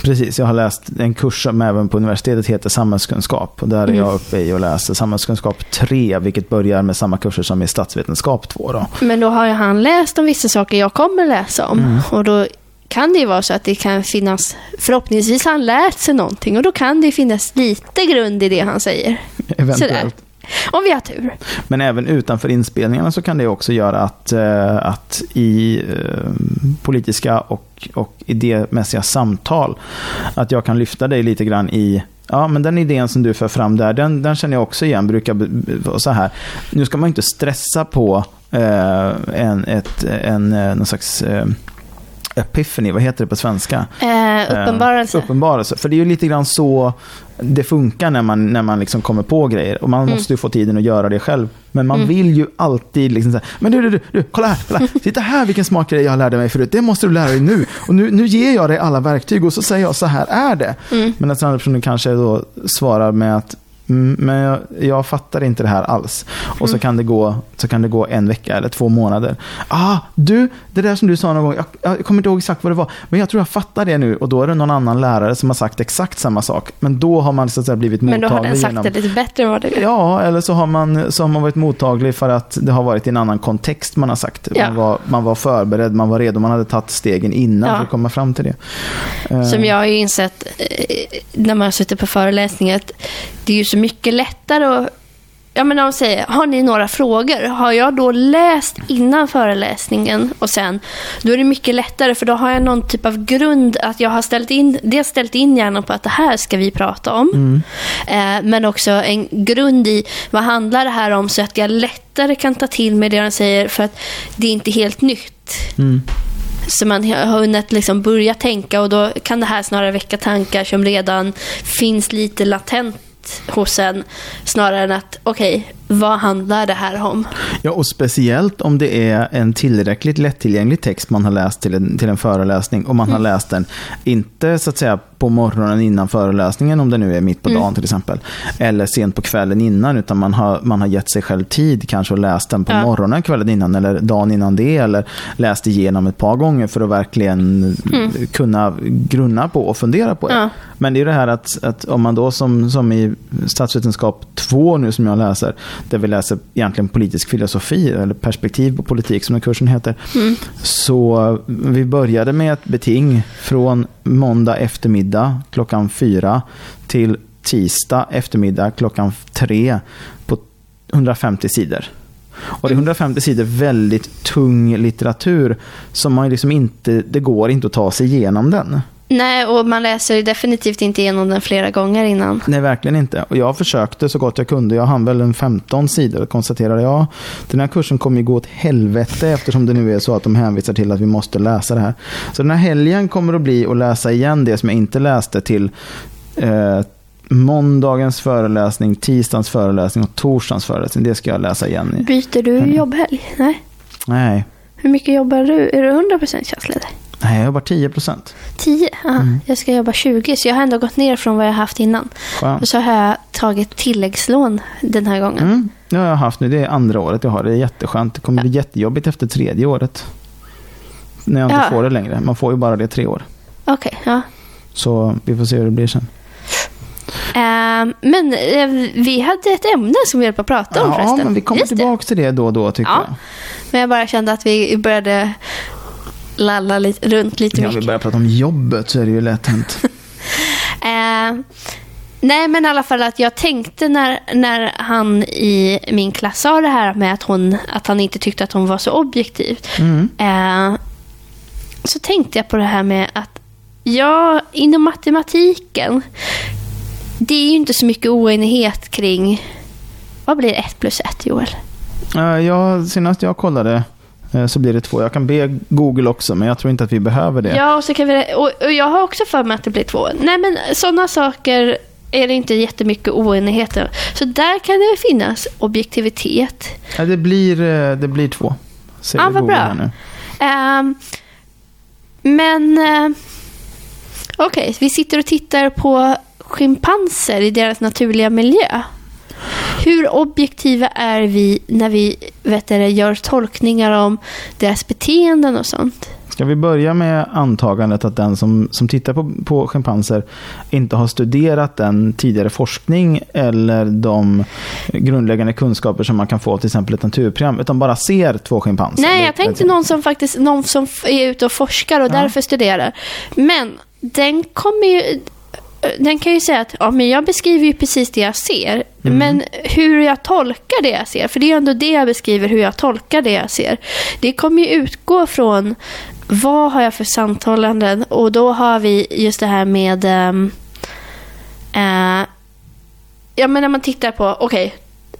[SPEAKER 2] Precis, jag har läst en kurs som även på universitetet heter samhällskunskap. Och där är mm. jag uppe i och läser samhällskunskap 3, vilket börjar med samma kurser som i statsvetenskap 2. Då.
[SPEAKER 1] Men då har ju han läst om vissa saker jag kommer läsa om. Mm. Och då kan det ju vara så att det kan finnas, förhoppningsvis har han lärt sig någonting och då kan det finnas lite grund i det han säger.
[SPEAKER 2] Eventuellt. Sådär.
[SPEAKER 1] Om vi har tur.
[SPEAKER 2] Men även utanför inspelningarna så kan det också göra att, eh, att i eh, politiska och, och idémässiga samtal, att jag kan lyfta dig lite grann i Ja, men den idén som du för fram där, den, den känner jag också igen. Brukar vara så här. Nu ska man inte stressa på eh, en, ett, en, eh, någon slags eh, epiphany, vad heter det på svenska?
[SPEAKER 1] Eh, uppenbarelse.
[SPEAKER 2] Eh, uppenbarelse. För det är ju lite grann så det funkar när man, när man liksom kommer på grejer. Och man mm. måste ju få tiden att göra det själv. Men man mm. vill ju alltid liksom säga, men du, du, du, du, kolla här, kolla. Titta här vilken smart grej jag lärde mig förut. Det måste du lära dig nu. Och nu, nu ger jag dig alla verktyg och så säger jag, så här är det. Mm. Men den andra personen kanske då svarar med att men jag, jag, fattar inte det här alls. Och mm. så, kan det gå, så kan det gå en vecka eller två månader. Ah, du, det där som du sa någon gång, jag, jag kommer inte ihåg exakt vad det var, men jag tror jag fattar det nu. Och då är det någon annan lärare som har sagt exakt samma sak. Men då har man så att säga blivit mottaglig. Men då har
[SPEAKER 1] den sagt
[SPEAKER 2] genom,
[SPEAKER 1] det lite bättre än vad det
[SPEAKER 2] är. Ja, eller så har, man, så har man varit mottaglig för att det har varit i en annan kontext man har sagt. Ja. Man, var, man var förberedd, man var redo, man hade tagit stegen innan ja. för att komma fram till det.
[SPEAKER 1] Som jag har ju insett eh, när man har suttit på föreläsningar, att det är ju så mycket lättare att Ja, men de säger, har ni några frågor? Har jag då läst innan föreläsningen och sen, då är det mycket lättare för då har jag någon typ av grund att jag har ställt in, dels ställt in hjärnan på att det här ska vi prata om. Mm. Eh, men också en grund i vad handlar det här om så att jag lättare kan ta till mig det de säger för att det är inte helt nytt. Mm. Så man har hunnit liksom börja tänka och då kan det här snarare väcka tankar som redan finns lite latent hos en snarare än att okej, okay, vad handlar det här om?
[SPEAKER 2] Ja, och speciellt om det är en tillräckligt lättillgänglig text man har läst till en, till en föreläsning och man mm. har läst den, inte så att säga på morgonen innan föreläsningen, om det nu är mitt på mm. dagen till exempel, eller sent på kvällen innan, utan man har, man har gett sig själv tid kanske och läst den på ja. morgonen kvällen innan eller dagen innan det, eller läst igenom ett par gånger för att verkligen mm. kunna grunna på och fundera på det. Ja. Men det är det här att, att om man då som, som i statsvetenskap 2 nu som jag läser, där vi läser egentligen politisk filosofi, eller perspektiv på politik som den kursen heter.
[SPEAKER 1] Mm.
[SPEAKER 2] Så vi började med ett beting från måndag eftermiddag klockan fyra till tisdag eftermiddag klockan tre på 150 sidor. Och det är 150 sidor väldigt tung litteratur som man liksom inte, det går inte att ta sig igenom den.
[SPEAKER 1] Nej, och man läser definitivt inte igenom den flera gånger innan.
[SPEAKER 2] Nej, verkligen inte. Och jag försökte så gott jag kunde. Jag hann väl en 15 sidor konstaterade ja, den här kursen kommer ju gå åt helvete eftersom det nu är så att de hänvisar till att vi måste läsa det här. Så den här helgen kommer att bli att läsa igen det som jag inte läste till eh, måndagens föreläsning, tisdagens föreläsning och torsdagens föreläsning. Det ska jag läsa igen. I.
[SPEAKER 1] Byter du jobbhelg? Nej.
[SPEAKER 2] Nej,
[SPEAKER 1] Hur mycket jobbar du? Är du 100% tjänstledig?
[SPEAKER 2] Nej, jag jobbar 10 procent.
[SPEAKER 1] 10? Ja,
[SPEAKER 2] Mm.
[SPEAKER 1] jag ska jobba 20, så jag har ändå gått ner från vad jag haft innan. Och så har jag tagit tilläggslån den här gången.
[SPEAKER 2] Mm, det har jag haft nu. Det är andra året jag har det. Det är jätteskönt. Det kommer bli jättejobbigt efter tredje året. När jag inte
[SPEAKER 1] Ja.
[SPEAKER 2] får det längre. Man får ju bara det tre år.
[SPEAKER 1] Okej, ja.
[SPEAKER 2] Så vi får se hur det blir sen.
[SPEAKER 1] Ehm, men eh, vi hade ett ämne som vi höll på att prata om
[SPEAKER 2] Ja,
[SPEAKER 1] förresten.
[SPEAKER 2] men vi kommer tillbaka till det då och då tycker
[SPEAKER 1] Ja.
[SPEAKER 2] jag.
[SPEAKER 1] Men jag bara kände att vi började lalla lite, runt lite
[SPEAKER 2] Ja, vi
[SPEAKER 1] mycket.
[SPEAKER 2] börjar prata om jobbet så är det ju lätt hänt.
[SPEAKER 1] Ehm, nej, men i alla fall att jag tänkte när, när han i min klass sa det här med att, hon, att han inte tyckte att hon var så objektiv.
[SPEAKER 2] Mm.
[SPEAKER 1] Eh, så tänkte jag på det här med att ja, inom matematiken, det är ju inte så mycket oenighet kring vad blir ett plus ett, Joel?
[SPEAKER 2] Eh, Ja, senast jag kollade eh, så blir det två. Jag kan be Google också, men jag tror inte att vi behöver det.
[SPEAKER 1] Ja, och, så kan vi, och, och jag har också för mig att det blir två. Nej, men sådana saker är det inte jättemycket oenighet om. Så där kan det finnas objektivitet.
[SPEAKER 2] Ja, det, blir, eh, det blir två. Säger
[SPEAKER 1] Ja, vad
[SPEAKER 2] Google
[SPEAKER 1] bra.
[SPEAKER 2] nu.
[SPEAKER 1] Ehm, men eh, okej, vi sitter och tittar på schimpanser i deras naturliga miljö. Hur objektiva är vi när vi vet du, gör tolkningar om deras beteenden och sånt?
[SPEAKER 2] Ska vi börja med antagandet att den som, som tittar på, på schimpanser inte har studerat den tidigare forskning eller de grundläggande kunskaper som man kan få till exempel ett naturprogram, utan bara ser två schimpanser?
[SPEAKER 1] Nej, jag tänkte någon som faktiskt någon som är ute och forskar och
[SPEAKER 2] Ja.
[SPEAKER 1] därför studerar. Men den kommer ju... Den kan ju säga att ja, men jag beskriver ju precis det jag ser.
[SPEAKER 2] Mm.
[SPEAKER 1] Men hur jag tolkar det jag ser, för det är ju ändå det jag beskriver, hur jag tolkar det jag ser. Det kommer ju utgå från vad har jag för samtalanden och då har vi just det här med ehm, eh, Ja men när man tittar på, okej,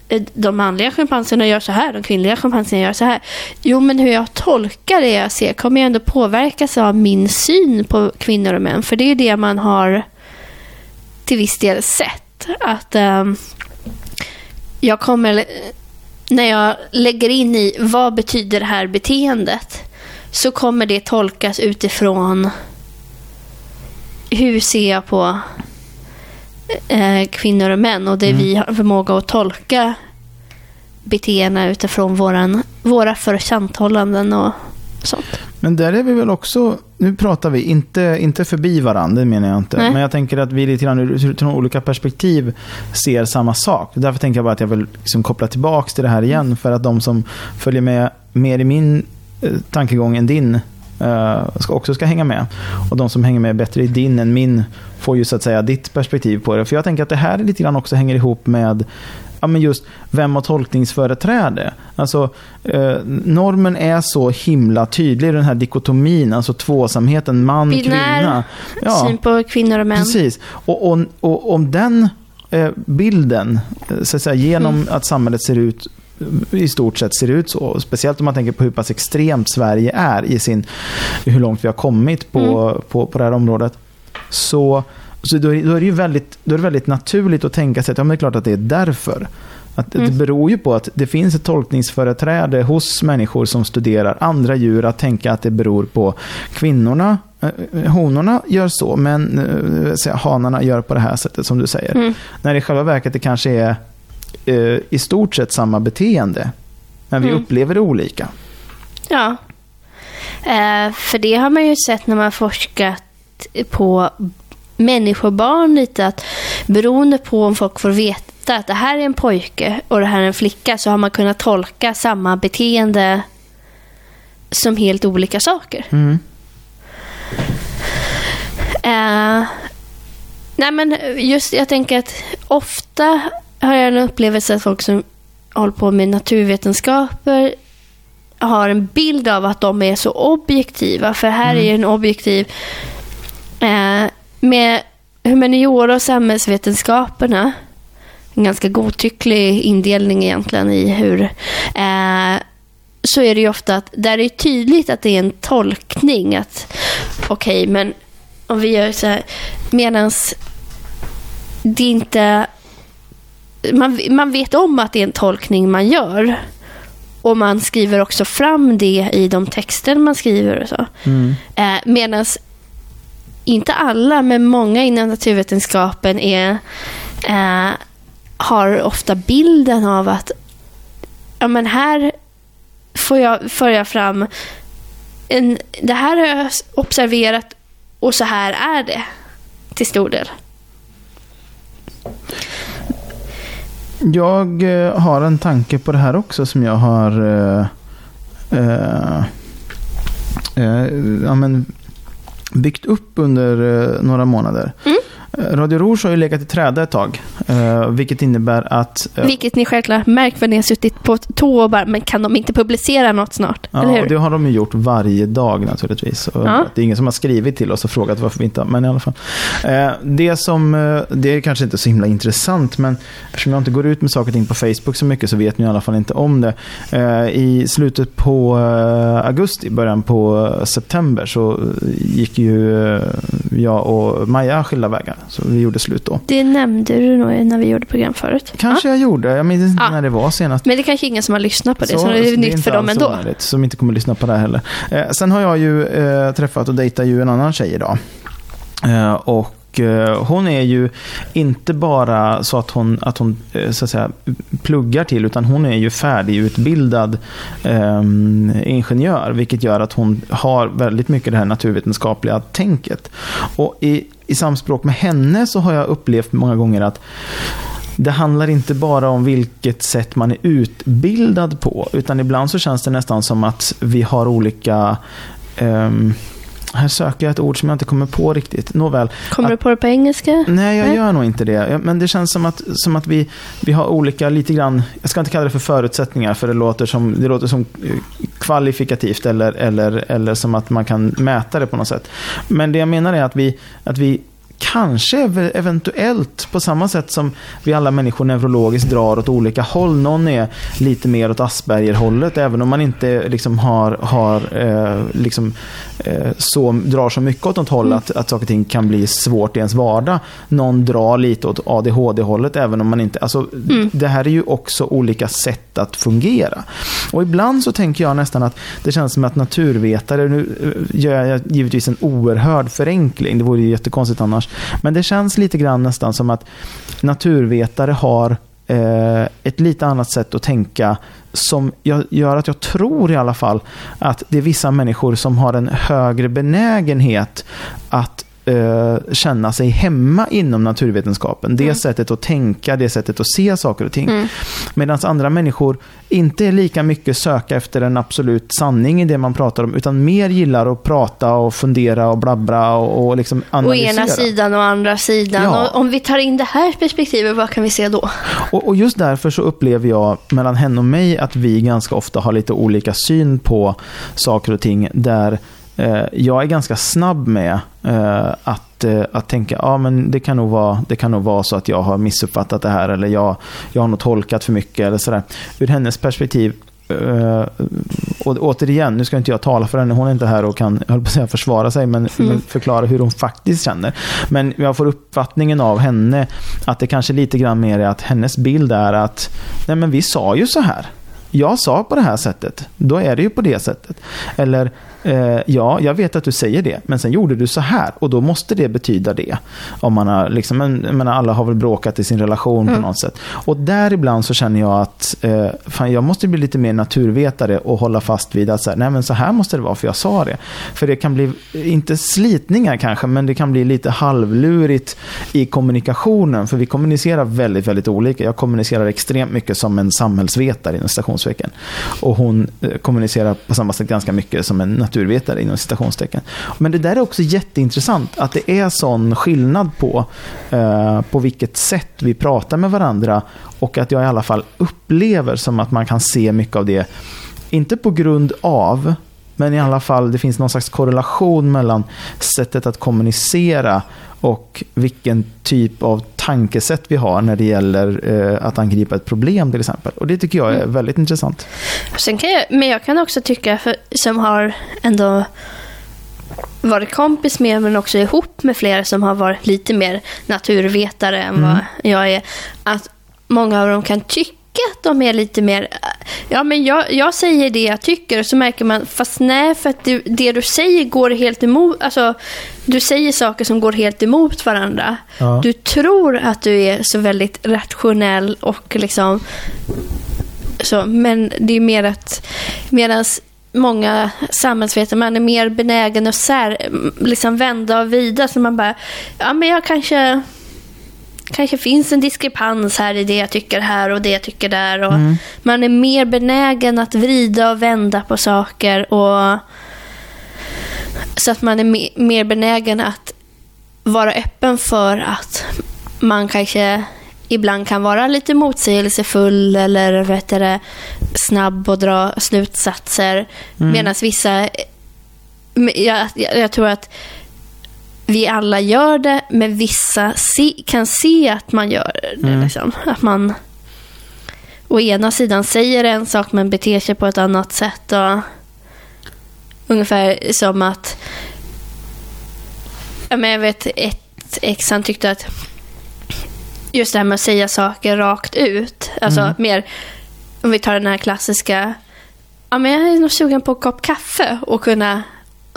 [SPEAKER 1] eh, de manliga schimpanserna gör så här, de kvinnliga schimpanserna gör så här. Jo, men hur jag tolkar det jag ser kommer ju ändå påverkas av min syn på kvinnor och män. För det är det man har till viss del sett. Att ehm, jag kommer, när jag lägger in i vad betyder det här beteendet, så kommer det tolkas utifrån hur ser jag på eh, kvinnor och män och det vi har förmåga att tolka beteenden utifrån våran, våra församthållanden och sånt.
[SPEAKER 2] Men där är vi väl också, nu pratar vi inte, inte förbi varandra, det menar jag inte.
[SPEAKER 1] Nej.
[SPEAKER 2] Men jag tänker att vi lite grann utifrån olika perspektiv ser samma sak. Därför tänker jag bara att jag vill liksom koppla tillbaka till det här igen. För att de som följer med mer i min eh, tankegång än din eh, ska också ska hänga med. Och de som hänger med bättre i din än min får ju så att säga ditt perspektiv på det. För jag tänker att det här lite grann också hänger ihop med ja, men just vem har tolkningsföreträde? Alltså, eh, normen är så himla tydlig, den här dikotomin, alltså tvåsamheten man,
[SPEAKER 1] Binär
[SPEAKER 2] kvinna.
[SPEAKER 1] Syn på kvinnor och män.
[SPEAKER 2] Precis. Och, och, och om den eh, bilden, eh, så att säga, genom
[SPEAKER 1] Mm.
[SPEAKER 2] att samhället ser ut i stort sett ser ut så. Speciellt om man tänker på hur pass extremt Sverige är i sin, hur långt vi har kommit på,
[SPEAKER 1] Mm.
[SPEAKER 2] på, på det här området. Så, så då, är, det ju väldigt, då är det väldigt naturligt att tänka sig att ja, men det är klart att det är därför. Att Det
[SPEAKER 1] Mm.
[SPEAKER 2] beror ju på att det finns ett tolkningsföreträde hos människor som studerar andra djur att tänka att det beror på kvinnorna. Eh, Honorna gör så, men eh, hanarna gör på det här sättet som du säger.
[SPEAKER 1] Mm.
[SPEAKER 2] När det i själva verket det kanske är eh, i stort sett samma beteende. Men vi
[SPEAKER 1] Mm.
[SPEAKER 2] upplever det olika.
[SPEAKER 1] Ja. Eh, för det har man ju sett när man forskat på människobarn lite att beroende på om folk får vet, ofta att det här är en pojke och det här är en flicka så har man kunnat tolka samma beteende som helt olika saker.
[SPEAKER 2] Mm.
[SPEAKER 1] Eh, nej men just jag tänker att ofta har jag en upplevelse att folk som håller på med naturvetenskaper har en bild av att de är så objektiva. För här är ju en objektiv eh, med humaniora och samhällsvetenskaperna. En ganska godtycklig indelning egentligen i hur eh, så är det ju ofta att där är det tydligt att det är en tolkning. att Okej, okay, men om vi gör så här. Medans det inte... Man, man vet om att det är en tolkning man gör. Och man skriver också fram det i de texter man skriver och så.
[SPEAKER 2] Mm.
[SPEAKER 1] Eh, Medan inte alla, men många inom naturvetenskapen är, eh, har ofta bilden av att ja, men här får jag föra fram en, det här har jag observerat och så här är det till stor del.
[SPEAKER 2] Jag eh, har en tanke på det här också som jag har eh, eh, eh ja, men, byggt upp under eh, några månader.
[SPEAKER 1] Mm.
[SPEAKER 2] Radio Rouge har ju legat i träda ett tag. Eh, vilket innebär att...
[SPEAKER 1] Eh, vilket ni självklart märkt för ni har suttit på tå och bara, men kan de inte publicera något snart?
[SPEAKER 2] Ja,
[SPEAKER 1] eller hur?
[SPEAKER 2] det har de ju gjort varje dag naturligtvis. Ja. Det är ingen som har skrivit till oss och frågat varför vi inte men i alla fall. Eh, det som, det är kanske inte så himla intressant, men eftersom jag inte går ut med saker och ting på Facebook så mycket så vet ni i alla fall inte om det. I slutet på augusti, början på september så gick ju jag och Maja skilda vägar. Så vi gjorde slut då.
[SPEAKER 1] Det nämnde du nog när vi gjorde program förut.
[SPEAKER 2] Kanske ja. jag gjorde. Jag minns inte ja. när det var senast.
[SPEAKER 1] Men det är kanske ingen som har lyssnat på det, så, så det är nytt för dem ändå.
[SPEAKER 2] Onödigt, som inte kommer lyssna på det här heller. Eh, sen har jag ju eh, träffat och dejtat ju en annan tjej idag. Eh, och Eh, hon är ju inte bara så att hon, att hon eh, så att säga, pluggar till, utan hon är ju färdigutbildad eh, ingenjör, vilket gör att hon har väldigt mycket det här naturvetenskapliga tänket. Och i, i samspråk med henne så har jag upplevt många gånger att det handlar inte bara om vilket sätt man är utbildad på, utan ibland så känns det nästan som att vi har olika um, här söker jag ett ord som jag inte kommer på riktigt. Nåväl.
[SPEAKER 1] Kommer
[SPEAKER 2] att,
[SPEAKER 1] du på det på engelska?
[SPEAKER 2] Nej, jag Nej. gör nog inte det. Men det känns som att, som att vi, vi har olika, lite grann, jag ska inte kalla det för förutsättningar, för det låter som, det låter som eh, kvalifikativt eller, eller, eller som att man kan mäta det på något sätt. Men det jag menar är att vi, att vi kanske eventuellt på samma sätt som vi alla människor neurologiskt drar åt olika håll. Någon är lite mer åt Asperger-hållet även om man inte liksom har, har eh, liksom, eh, så, drar så mycket åt något håll att, att saker och ting kan bli svårt i ens vardag. Någon drar lite åt ADHD-hållet även om man inte... Alltså, mm. Det här är ju också olika sätt att fungera. Och ibland så tänker jag nästan att det känns som att naturvetare, nu eh, gör jag givetvis en oerhörd förenkling, det vore ju jättekonstigt annars, men det känns lite grann nästan som att naturvetare har eh, ett lite annat sätt att tänka som gör att jag tror i alla fall att det är vissa människor som har en högre benägenhet att eh, känna sig hemma inom naturvetenskapen. Det mm. sättet att tänka, det sättet att se saker och ting. Mm. Medan andra människor inte är lika mycket söka efter en absolut sanning i det man pratar om, utan mer gillar att prata och fundera och blabbra och, och liksom analysera.
[SPEAKER 1] Å ena sidan och andra sidan. Ja. Och om vi tar in det här perspektivet, vad kan vi se då?
[SPEAKER 2] Och, och just därför så upplever jag mellan henne och mig att vi ganska ofta har lite olika syn på saker och ting där jag är ganska snabb med eh, att, eh, att tänka ja men det kan, nog vara, det kan nog vara så att jag har missuppfattat det här eller jag, jag har nog tolkat för mycket eller sådär. Ur hennes perspektiv och återigen, nu ska inte jag tala för henne, hon är inte här och kan jag på säga, försvara sig, men, mm. men, förklara hur hon faktiskt känner. Men jag får uppfattningen av henne att det kanske lite grann mer är att hennes bild är att nej men vi sa ju så här. jag sa på det här sättet, då är det ju på det sättet. Eller eh, ja, jag vet att du säger det, men sen gjorde du så här och då måste det betyda det. Om man har, liksom, men, alla har väl bråkat i sin relation mm. på något sätt. Och där ibland så känner jag att eh, fan, jag måste bli lite mer naturvetare och hålla fast vid att så här, nej men så här måste det vara för jag sa det. För det kan bli, inte slitningar kanske, men det kan bli lite halvlurigt i kommunikationen. För vi kommunicerar väldigt, väldigt olika. Jag kommunicerar extremt mycket som en samhällsvetare inom citationstecken. Och hon eh, kommunicerar på samma sätt ganska mycket som en naturvetare inom citationstecken. Men det där är också jätteintressant, att det är sån skillnad på eh, på vilket sätt vi pratar med varandra och att jag i alla fall upplever som att man kan se mycket av det, inte på grund av, men i alla fall det finns någon slags korrelation mellan sättet att kommunicera och vilken typ av tankesätt vi har när det gäller eh, att angripa ett problem till exempel. Och det tycker jag är mm. väldigt intressant.
[SPEAKER 1] Sen kan jag, men jag kan också tycka, för, som har ändå varit kompis med men också ihop med flera som har varit lite mer naturvetare än mm. vad jag är, att många av dem kan tycka att de är lite mer... Ja, men jag, jag säger det jag tycker och så märker man, fast nej, för att du, det du säger går helt emot... Alltså, du säger saker som går helt emot varandra. Ja. Du tror att du är så väldigt rationell och liksom... Så, men det är mer att... Medan många samhällsvetare, man är mer benägen att sär, liksom vända och vida. Så man bara, ja men jag kanske kanske finns en diskrepans här i det jag tycker här och det jag tycker där. Och mm. Man är mer benägen att vrida och vända på saker. och Så att man är mer benägen att vara öppen för att man kanske ibland kan vara lite motsägelsefull eller vet det, snabb och dra slutsatser. Mm. Medan vissa... Jag, jag, jag tror att vi alla gör det, men vissa se, kan se att man gör det. Mm. Liksom. Att man å ena sidan säger en sak men beter sig på ett annat sätt. Och, ungefär som att... Ja, men jag vet ett ex han tyckte att just det här med att säga saker rakt ut. Alltså mm. mer, om vi tar den här klassiska, ja men jag är nog sugen på en kopp kaffe och kunna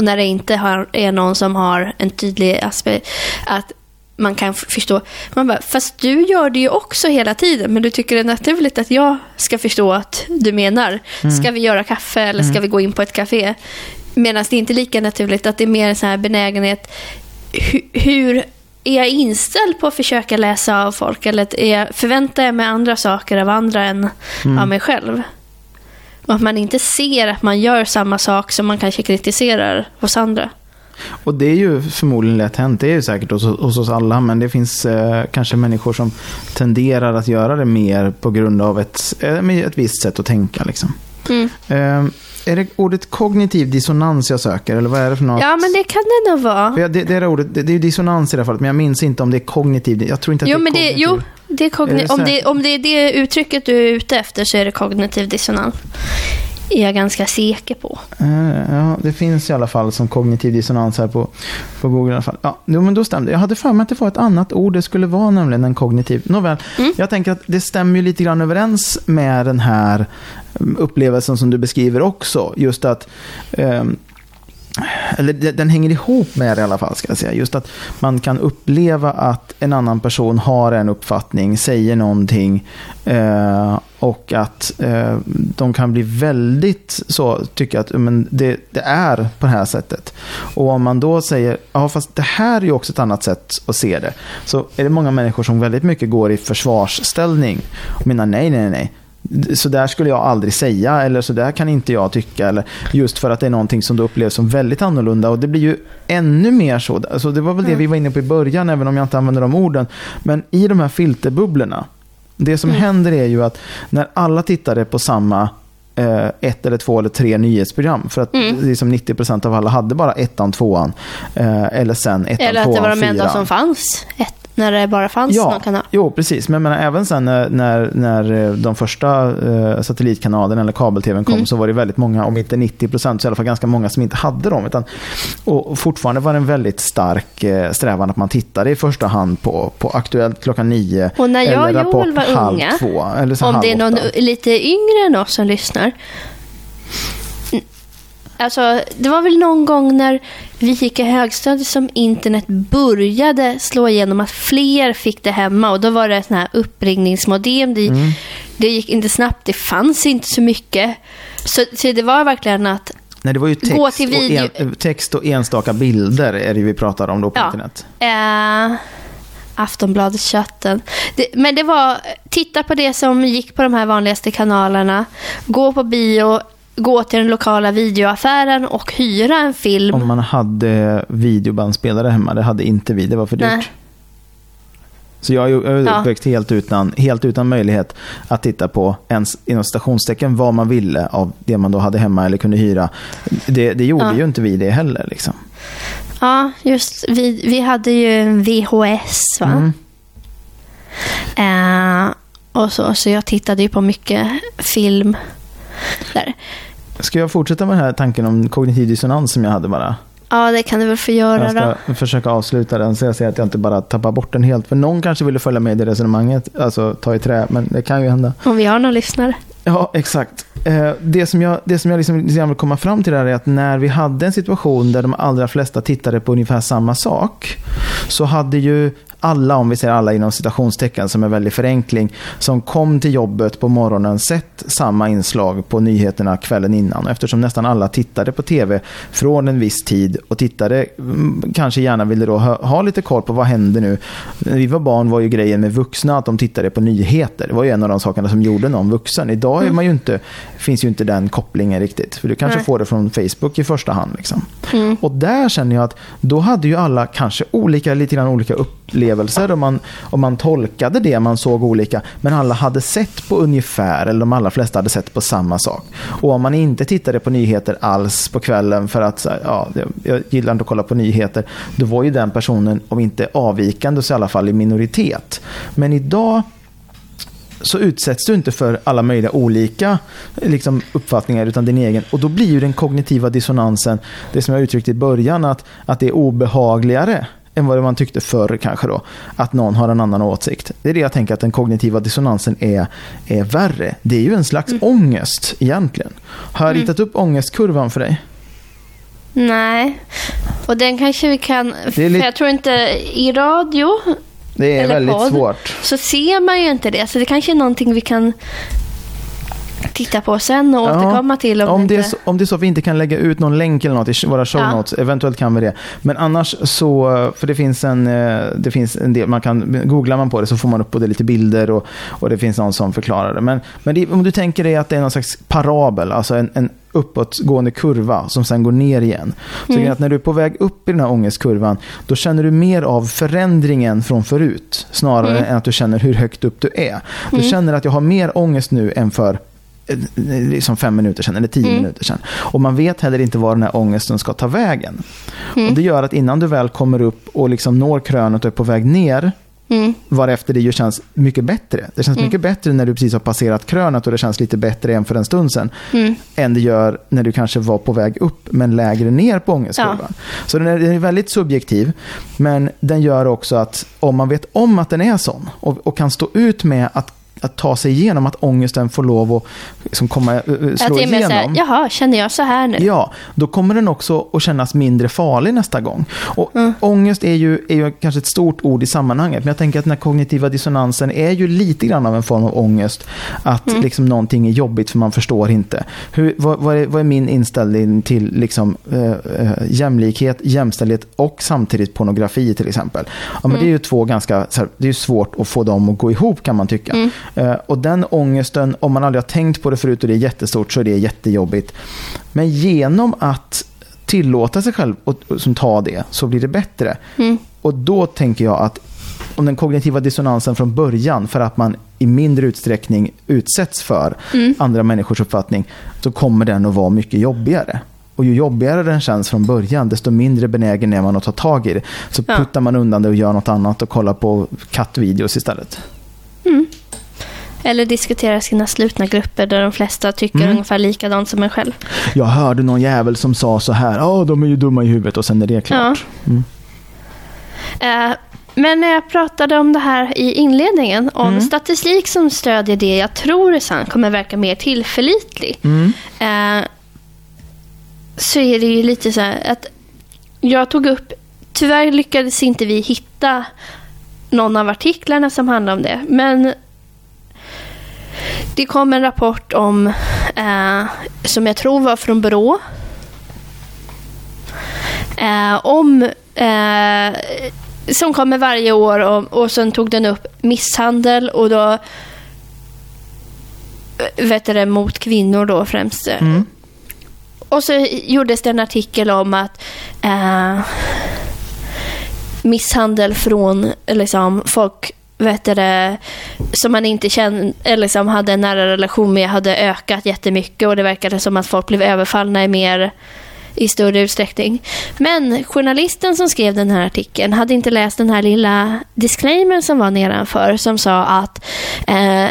[SPEAKER 1] och när det inte har, är någon som har en tydlig aspekt, att man kan förstå. Man bara, fast du gör det ju också hela tiden, men du tycker det är naturligt att jag ska förstå att du menar. Mm. Ska vi göra kaffe eller ska mm. vi gå in på ett café? Medan det är inte lika naturligt att det är mer en sån här benägenhet. Hur, hur är jag inställd på att försöka läsa av folk eller är jag, förväntar jag mig andra saker av andra än mm. av mig själv? Och att man inte ser att man gör samma sak som man kanske kritiserar hos andra.
[SPEAKER 2] Och det är ju förmodligen lätt hänt. Det är ju säkert hos, hos oss alla. Men det finns eh, kanske människor som tenderar att göra det mer på grund av ett, eh, ett visst sätt att tänka. Liksom. Mm. Eh, är det ordet kognitiv dissonans jag söker? Eller vad är det för något?
[SPEAKER 1] Ja, men det kan det nog vara.
[SPEAKER 2] Ja, det, det, är ordet, det, det är dissonans i det här fallet, men jag minns inte om det är kognitiv. Jag tror inte att
[SPEAKER 1] jo,
[SPEAKER 2] det är
[SPEAKER 1] men
[SPEAKER 2] kognitiv.
[SPEAKER 1] Det, jo, det är kogni- är det om, det, om det är det uttrycket du är ute efter så är det kognitiv dissonans. Är jag ganska säker på.
[SPEAKER 2] Uh, ja, det finns i alla fall som kognitiv dissonans här på, på Google. I alla fall. Ja, jo, men då stämde Jag hade för mig att det var ett annat ord. Det skulle vara nämligen en kognitiv. Nåväl, mm. jag tänker att det stämmer ju lite grann överens med den här mm, upplevelsen som du beskriver också. Just att um, eller den hänger ihop med det i alla fall, ska jag säga. Just att man kan uppleva att en annan person har en uppfattning, säger någonting eh, och att eh, de kan bli väldigt så, tycka att men det, det, är på det här sättet. Och om man då säger, ja fast det här är ju också ett annat sätt att se det. Så är det många människor som väldigt mycket går i försvarsställning och menar nej, nej, nej så där skulle jag aldrig säga eller så där kan inte jag tycka. Eller just för att det är någonting som du upplever som väldigt annorlunda. Och det blir ju ännu mer så. Alltså det var väl det vi var inne på i början, även om jag inte använder de orden. Men i de här filterbubblorna, det som mm. händer är ju att när alla tittade på samma eh, ett eller två eller tre nyhetsprogram. För att mm. liksom 90% av alla hade bara ettan, tvåan. Eh, eller sen ettan,
[SPEAKER 1] Eller att det var de enda som fanns. Ett, när det bara fanns
[SPEAKER 2] Ja,
[SPEAKER 1] någon kanal.
[SPEAKER 2] jo precis. Men jag menar, även sen när, när, när eh, de första eh, satellitkanalerna eller kabel-tvn kom
[SPEAKER 1] Mm.
[SPEAKER 2] så var det väldigt många, om inte 90 procent, så i alla fall ganska många som inte hade dem. Utan, och fortfarande var det en väldigt stark eh, strävan att man tittade i första hand på, på Aktuellt klockan nio.
[SPEAKER 1] Och när jag och Joel var
[SPEAKER 2] halv
[SPEAKER 1] unga,
[SPEAKER 2] två. Eller så
[SPEAKER 1] Om det är någon
[SPEAKER 2] åtta.
[SPEAKER 1] lite yngre än oss som lyssnar. Alltså, det var väl någon gång när vi gick i högstadiet som internet började slå igenom att fler fick det hemma. Och då var det sån här uppringningsmodem. Det,
[SPEAKER 2] Mm.
[SPEAKER 1] det gick inte snabbt, det fanns inte så mycket. Så, så det var verkligen att
[SPEAKER 2] Nej, det var ju text,
[SPEAKER 1] Gå till video-
[SPEAKER 2] och en, text och enstaka bilder är det vi pratar om då på
[SPEAKER 1] Ja.
[SPEAKER 2] internet.
[SPEAKER 1] Eh, Aftonbladet-chatten. Det, men det var, titta på det som gick på de här vanligaste kanalerna. Gå på bio, gå till den lokala videoaffären och hyra en film.
[SPEAKER 2] Om man hade videobandspelare hemma, det hade inte vi, det var för dyrt.
[SPEAKER 1] Nej.
[SPEAKER 2] Så jag är är
[SPEAKER 1] Ja.
[SPEAKER 2] uppväxt helt utan, helt utan möjlighet att titta på ens inom stationstecken vad man ville av det man då hade hemma eller kunde hyra. Det, det gjorde
[SPEAKER 1] Ja.
[SPEAKER 2] ju inte vi det heller. Liksom.
[SPEAKER 1] Ja, just vi, vi hade ju en VHS va?
[SPEAKER 2] Mm.
[SPEAKER 1] Eh, och så, så jag tittade ju på mycket film där.
[SPEAKER 2] Ska jag fortsätta med den här tanken om kognitiv dissonans som jag hade bara?
[SPEAKER 1] Ja, det kan du väl få göra
[SPEAKER 2] Jag
[SPEAKER 1] då.
[SPEAKER 2] ska försöka avsluta den så jag ser att jag inte bara tappar bort den helt. För någon kanske ville följa med i det resonemanget, alltså ta i trä, men det kan ju hända.
[SPEAKER 1] Om vi har någon lyssnare.
[SPEAKER 2] Ja, exakt. Eh, Det som jag, det som jag liksom vill komma fram till är att när vi hade en situation där de allra flesta tittade på ungefär samma sak så hade ju alla, om vi säger alla inom citationstecken som är väldigt förenkling, som kom till jobbet på morgonen sett samma inslag på nyheterna kvällen innan. Eftersom nästan alla tittade på tv från en viss tid och tittade, mm, kanske gärna ville då ha, ha lite koll på vad händer nu. När vi var barn var ju grejen med vuxna att de tittade på nyheter. Det var ju en av de sakerna som gjorde någon vuxen. Idag är man ju inte, finns ju inte den kopplingen riktigt. För du kanske
[SPEAKER 1] Nej.
[SPEAKER 2] får det från Facebook i första hand. Liksom.
[SPEAKER 1] Mm.
[SPEAKER 2] Och där känner jag att då hade ju alla kanske olika, lite grann olika upplevelser och man, och man tolkade det man såg olika. Men alla hade sett på ungefär, eller de allra flesta hade sett på samma sak. Och om man inte tittade på nyheter alls på kvällen för att ja, jag- jag gillar inte att kolla på nyheter. Då var ju den personen, om inte avvikande så i alla fall i minoritet. Men idag så utsätts du inte för alla möjliga olika liksom, uppfattningar utan din egen. Och då blir ju den kognitiva dissonansen, det som jag uttryckte i början, att, att det är obehagligare än vad man tyckte förr kanske då, att någon har en annan åsikt. Det är det jag tänker att den kognitiva dissonansen är, är värre. Det är ju en slags ångest egentligen. Har jag ritat upp ångestkurvan för dig?
[SPEAKER 1] Nej. Och den kanske vi kan...
[SPEAKER 2] Det är lite-
[SPEAKER 1] För jag tror inte i radio
[SPEAKER 2] Det är väldigt
[SPEAKER 1] podd.
[SPEAKER 2] svårt.
[SPEAKER 1] så ser man ju inte det. Så det kanske är någonting vi kan titta på sen och
[SPEAKER 2] Ja,
[SPEAKER 1] återkomma till. Om,
[SPEAKER 2] Om det,
[SPEAKER 1] inte...
[SPEAKER 2] så, om det är så att vi inte kan lägga ut någon länk eller något i våra show
[SPEAKER 1] Ja.
[SPEAKER 2] notes, eventuellt kan vi det. Men annars så, för det finns en, eh, det finns en del, man kan, googlar man på det så får man upp både lite bilder och, och det finns någon som förklarar det. Men, men det, om du tänker dig att det är någon slags parabel, alltså en, en uppåtgående kurva som sen går ner igen. Så
[SPEAKER 1] Mm.
[SPEAKER 2] att när du är på väg upp i den här ångestkurvan, då känner du mer av förändringen från förut, snarare
[SPEAKER 1] Mm.
[SPEAKER 2] än att du känner hur högt upp du är. Du känner att jag har mer ångest nu än för liksom fem minuter sedan eller tio
[SPEAKER 1] Mm.
[SPEAKER 2] minuter sedan. Och man vet heller inte var den här ångesten ska ta vägen.
[SPEAKER 1] Mm.
[SPEAKER 2] Och det gör att innan du väl kommer upp och liksom når krönet och är på väg ner,
[SPEAKER 1] Mm.
[SPEAKER 2] varefter det ju känns mycket bättre. Det känns
[SPEAKER 1] Mm.
[SPEAKER 2] mycket bättre när du precis har passerat krönet och det känns lite bättre än för en stund sedan.
[SPEAKER 1] Mm.
[SPEAKER 2] Än det gör när du kanske var på väg upp men lägre ner på ångestkurvan. Så den är, den är väldigt subjektiv. Men den gör också att om man vet om att den är sån och, och kan stå ut med att att ta sig igenom att ångesten får lov att liksom komma, eh, slå
[SPEAKER 1] Att så här,
[SPEAKER 2] igenom.
[SPEAKER 1] jaha, känner jag så här nu?
[SPEAKER 2] Ja, då kommer den också att kännas mindre farlig nästa gång. Och
[SPEAKER 1] Mm.
[SPEAKER 2] Ångest är ju, är ju kanske ett stort ord i sammanhanget, men jag tänker att den här kognitiva dissonansen är ju lite grann av en form av ångest. Att
[SPEAKER 1] Mm.
[SPEAKER 2] liksom någonting är jobbigt för man förstår inte. Hur, vad, vad, är, vad är min inställning till liksom, eh, eh, jämlikhet, jämställdhet och samtidigt pornografi till exempel? Ja, men Det är ju två ganska, här, det är svårt att få dem att gå ihop kan man tycka. Eh, och den ångesten, om man aldrig har tänkt på det förut och det är jättestort så är det jättejobbigt. Men genom att tillåta sig själv att som ta det så blir det bättre.
[SPEAKER 1] Mm.
[SPEAKER 2] Och då tänker jag att om den kognitiva dissonansen från början för att man i mindre utsträckning utsätts för
[SPEAKER 1] Mm.
[SPEAKER 2] andra människors uppfattning så kommer den att vara mycket jobbigare. och ju jobbigare den känns från början, desto mindre benägen är man att ta tag i det. Så puttar man undan det och gör något annat och kollar på kattvideos istället.
[SPEAKER 1] Eller diskutera sina slutna grupper där de flesta tycker
[SPEAKER 2] Mm.
[SPEAKER 1] ungefär likadant som en själv.
[SPEAKER 2] Jag hörde någon jävel som sa så här, ja de är ju dumma i huvudet och sen är det klart. Mm.
[SPEAKER 1] Eh, men när jag pratade om det här i inledningen, om
[SPEAKER 2] Mm.
[SPEAKER 1] statistik som stödjer det jag tror är sant kommer verka mer tillförlitlig.
[SPEAKER 2] Mm.
[SPEAKER 1] Eh, så är det ju lite så här att jag tog upp, tyvärr lyckades inte vi hitta någon av artiklarna som handlar om det. Men det kom en rapport om, eh, som jag tror var från Brå, eh, om eh, som kommer varje år och, och sen tog den upp misshandel och då vet du det, mot kvinnor då främst.
[SPEAKER 2] Mm.
[SPEAKER 1] Och så gjordes det en artikel om att eh, misshandel från liksom, folk vet det, som man inte kände, eller som hade en nära relation med hade ökat jättemycket och det verkade som att folk blev överfallna i mer i större utsträckning. Men journalisten som skrev den här artikeln hade inte läst den här lilla disclaimern som var nedanför som sa att eh,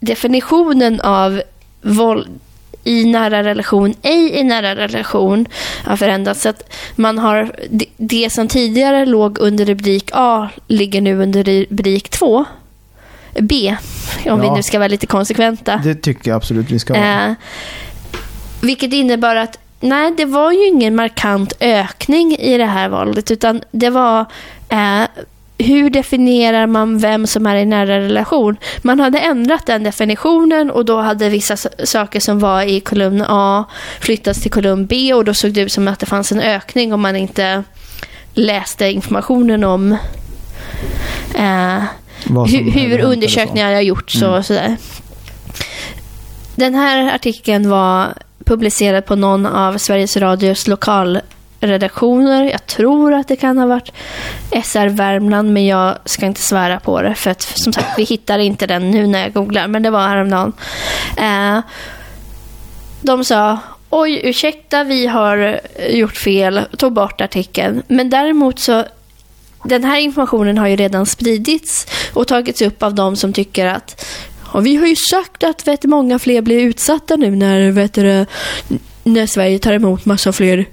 [SPEAKER 1] definitionen av våld i nära relation, ej i nära relation har förändrats. Så att man har, det, som tidigare låg under rubrik A ligger nu under rubrik 2. B, om vi
[SPEAKER 2] Ja.
[SPEAKER 1] nu ska vara lite konsekventa.
[SPEAKER 2] Det tycker jag absolut vi ska vara.
[SPEAKER 1] Eh, vilket innebär att nej, det var ju ingen markant ökning i det här våldet, utan det var eh, hur definierar man vem som är i nära relation? Man hade ändrat den definitionen och då hade vissa saker som var i kolumn A flyttats till kolumn B och då såg det ut som att det fanns en ökning om man inte läste informationen om eh, hur, hur undersökningar har gjorts och
[SPEAKER 2] Mm.
[SPEAKER 1] sådär. Den här artikeln var publicerad på någon av Sveriges Radios redaktioner, Jag tror att det kan ha varit SR Värmland, men jag ska inte svära på det. För att som sagt, vi hittar inte den nu när jag googlar, men det var häromdagen. Eh, de sa Oj, ursäkta, vi har eh, gjort fel, tog bort artikeln. Men däremot så den här informationen har ju redan spridits och tagits upp av de som tycker att och vi har ju sagt att vet, många fler blir utsatta nu när, vet när Sverige tar emot massa fler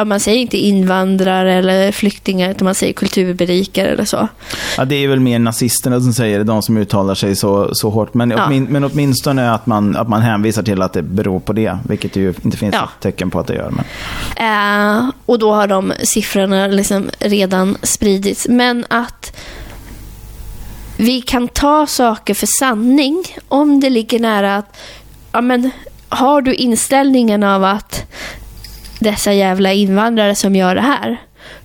[SPEAKER 1] ja, man säger inte invandrare eller flyktingar utan man säger kulturberikare eller så.
[SPEAKER 2] Ja, det är väl mer nazisterna som säger det, de som uttalar sig så, så hårt. Men,
[SPEAKER 1] Ja.
[SPEAKER 2] åtmin, men åtminstone att man, att man hänvisar till att det beror på det, vilket det ju inte finns
[SPEAKER 1] Ja.
[SPEAKER 2] tecken på att det gör. Men.
[SPEAKER 1] Eh, och då har de siffrorna liksom redan spridits. Men att vi kan ta saker för sanning om det ligger nära att ja, men, har du inställningen av att dessa jävla invandrare som gör det här,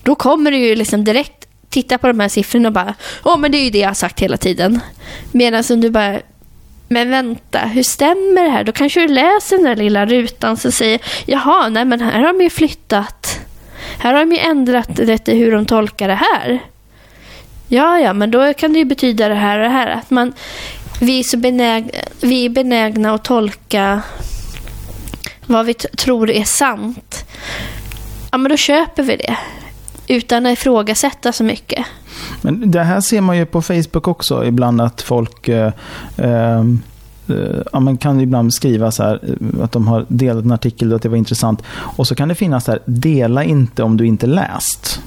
[SPEAKER 1] då kommer du ju liksom direkt titta på de här siffrorna och bara, “Åh, men det är ju det jag har sagt hela tiden. Medan om du bara, men vänta, hur stämmer det här? Då kanske du läser den där lilla rutan som säger, jaha, nej men här har de ju flyttat. Här har de ju ändrat lite hur de tolkar det här. Ja, ja, men då kan det ju betyda det här och det här. Att man, vi, är så benägna, vi är benägna att tolka vad vi tror är sant. Ja, men då köper vi det. Utan att ifrågasätta så mycket.
[SPEAKER 2] men det här ser man ju på Facebook också ibland att folk eh, eh, eh, ja, man kan ibland skriva så här eh, att de har delat en artikel och att det var intressant. Och så kan det finnas där, dela inte om du inte läst.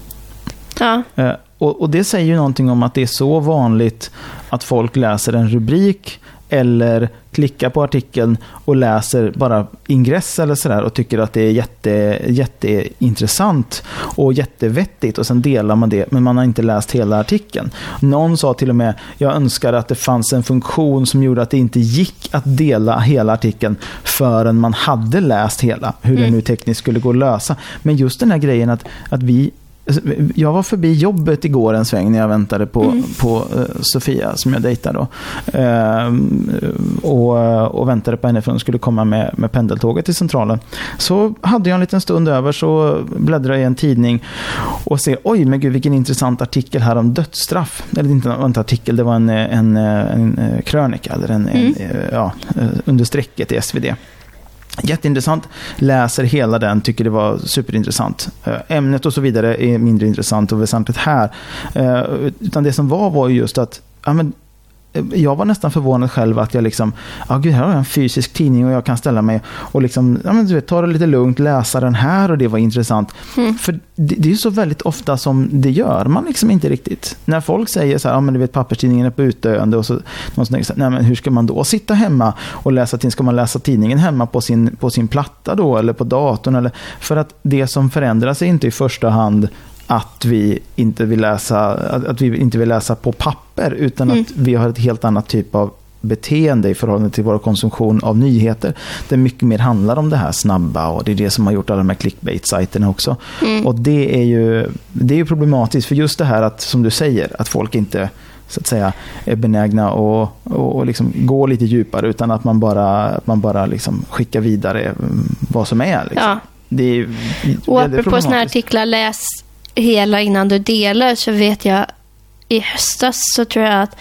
[SPEAKER 1] Ja,
[SPEAKER 2] Eh, Och, och det säger ju någonting om att det är så vanligt att folk läser en rubrik eller klickar på artikeln och läser bara ingress eller sådär och tycker att det är jätte, jätteintressant och jättevettigt och sen delar man det men man har inte läst hela artikeln. Någon sa till och med jag önskar att det fanns en funktion som gjorde att det inte gick att dela hela artikeln förrän man hade läst hela. Hur det
[SPEAKER 1] Mm.
[SPEAKER 2] nu tekniskt skulle gå att lösa. Men just den här grejen att, att vi jag var förbi jobbet igår en sväng när jag väntade på,
[SPEAKER 1] Mm.
[SPEAKER 2] på eh, Sofia som jag dejtar då. Ehm, och, och väntade på henne för hon skulle komma med, med pendeltåget till centralen. Så hade jag en liten stund över så bläddrade jag i en tidning och ser oj men gud vilken intressant artikel här om dödsstraff. Eller inte en artikel, det var en, en, en, en krönika eller en, en,
[SPEAKER 1] Mm.
[SPEAKER 2] eh, ja, eh, under strecket i SvD. Jätteintressant. Läser hela den, tycker det var superintressant. Eh, ämnet och så vidare är mindre intressant och väsentligt här. Eh, utan det som var var just att ja, men, jag var nästan förvånad själv att jag liksom, ja gud, här har jag en fysisk tidning och jag kan ställa mig och liksom, ja men du vet, ta det lite lugnt, läsa den här och det var intressant. Mm. För det, det, är ju så väldigt ofta som det gör man liksom inte riktigt. När folk säger så här, ja men du vet papperstidningen är på utdöende och så, någon som tänker så här, nej men hur ska man då sitta hemma och läsa tidningen? Ska man läsa tidningen hemma på sin, på sin platta då eller på datorn? Eller, för att det som förändras är inte i första hand att vi inte vill läsa, att vi inte vill läsa på papper utan mm. att vi har ett helt annat typ av beteende i förhållande till vår konsumtion av nyheter. Det mycket mer handlar om det här snabba och det är det som har gjort alla de här clickbait-sajterna också. Mm. Och det är, ju, det är ju problematiskt för just det här att, som du säger, att folk inte så att säga är benägna att och liksom gå lite djupare utan att man bara, att man bara liksom skickar vidare mm, vad som är. Liksom. Ja. Det är
[SPEAKER 1] och apropå sådana här artiklar, läs hela innan du delar så vet jag i höstas så tror jag att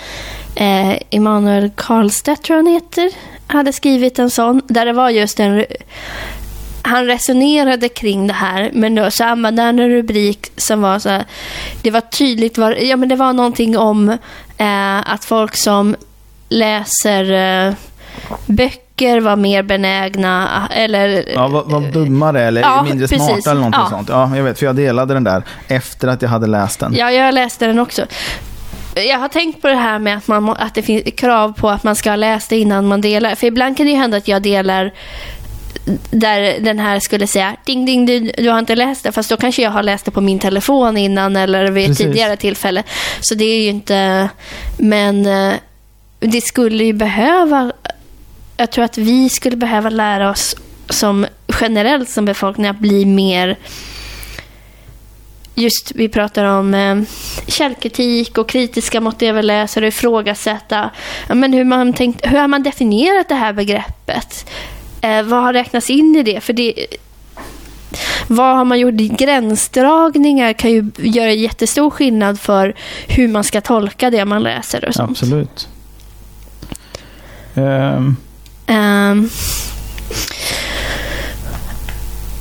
[SPEAKER 1] eh, Emanuel Karlstedt, tror han heter, hade skrivit en sån där det var just en han resonerade kring det här, men då så använde han en rubrik som var så här, det var tydligt, var, ja men det var någonting om eh, att folk som läser eh, böcker böcker var mer benägna eller...
[SPEAKER 2] Ja, var, var dummare eller ja, mindre precis. smarta eller någonting ja. sånt. Ja, jag vet, för jag delade den där efter att jag hade läst den.
[SPEAKER 1] Ja, jag läste den också. Jag har tänkt på det här med att, man, att det finns krav på att man ska ha läst det innan man delar. För ibland kan det ju hända att jag delar där den här skulle säga ding ding du, du har inte läst det fast då kanske jag har läst det på min telefon innan eller vid ett tidigare tillfälle. Så det är ju inte men eh, det skulle ju behöva jag tror att vi skulle behöva lära oss som generellt som befolkning att bli mer just vi pratar om eh, källkritik och kritiska mot det vi läser och ifrågasätta ja, men hur, man tänkt, hur har man definierat det här begreppet? Eh, vad har räknats in i det? För det vad har man gjort? Gränsdragningar kan ju göra jättestor skillnad för hur man ska tolka det man läser och sånt.
[SPEAKER 2] Absolut. Um,
[SPEAKER 1] Um,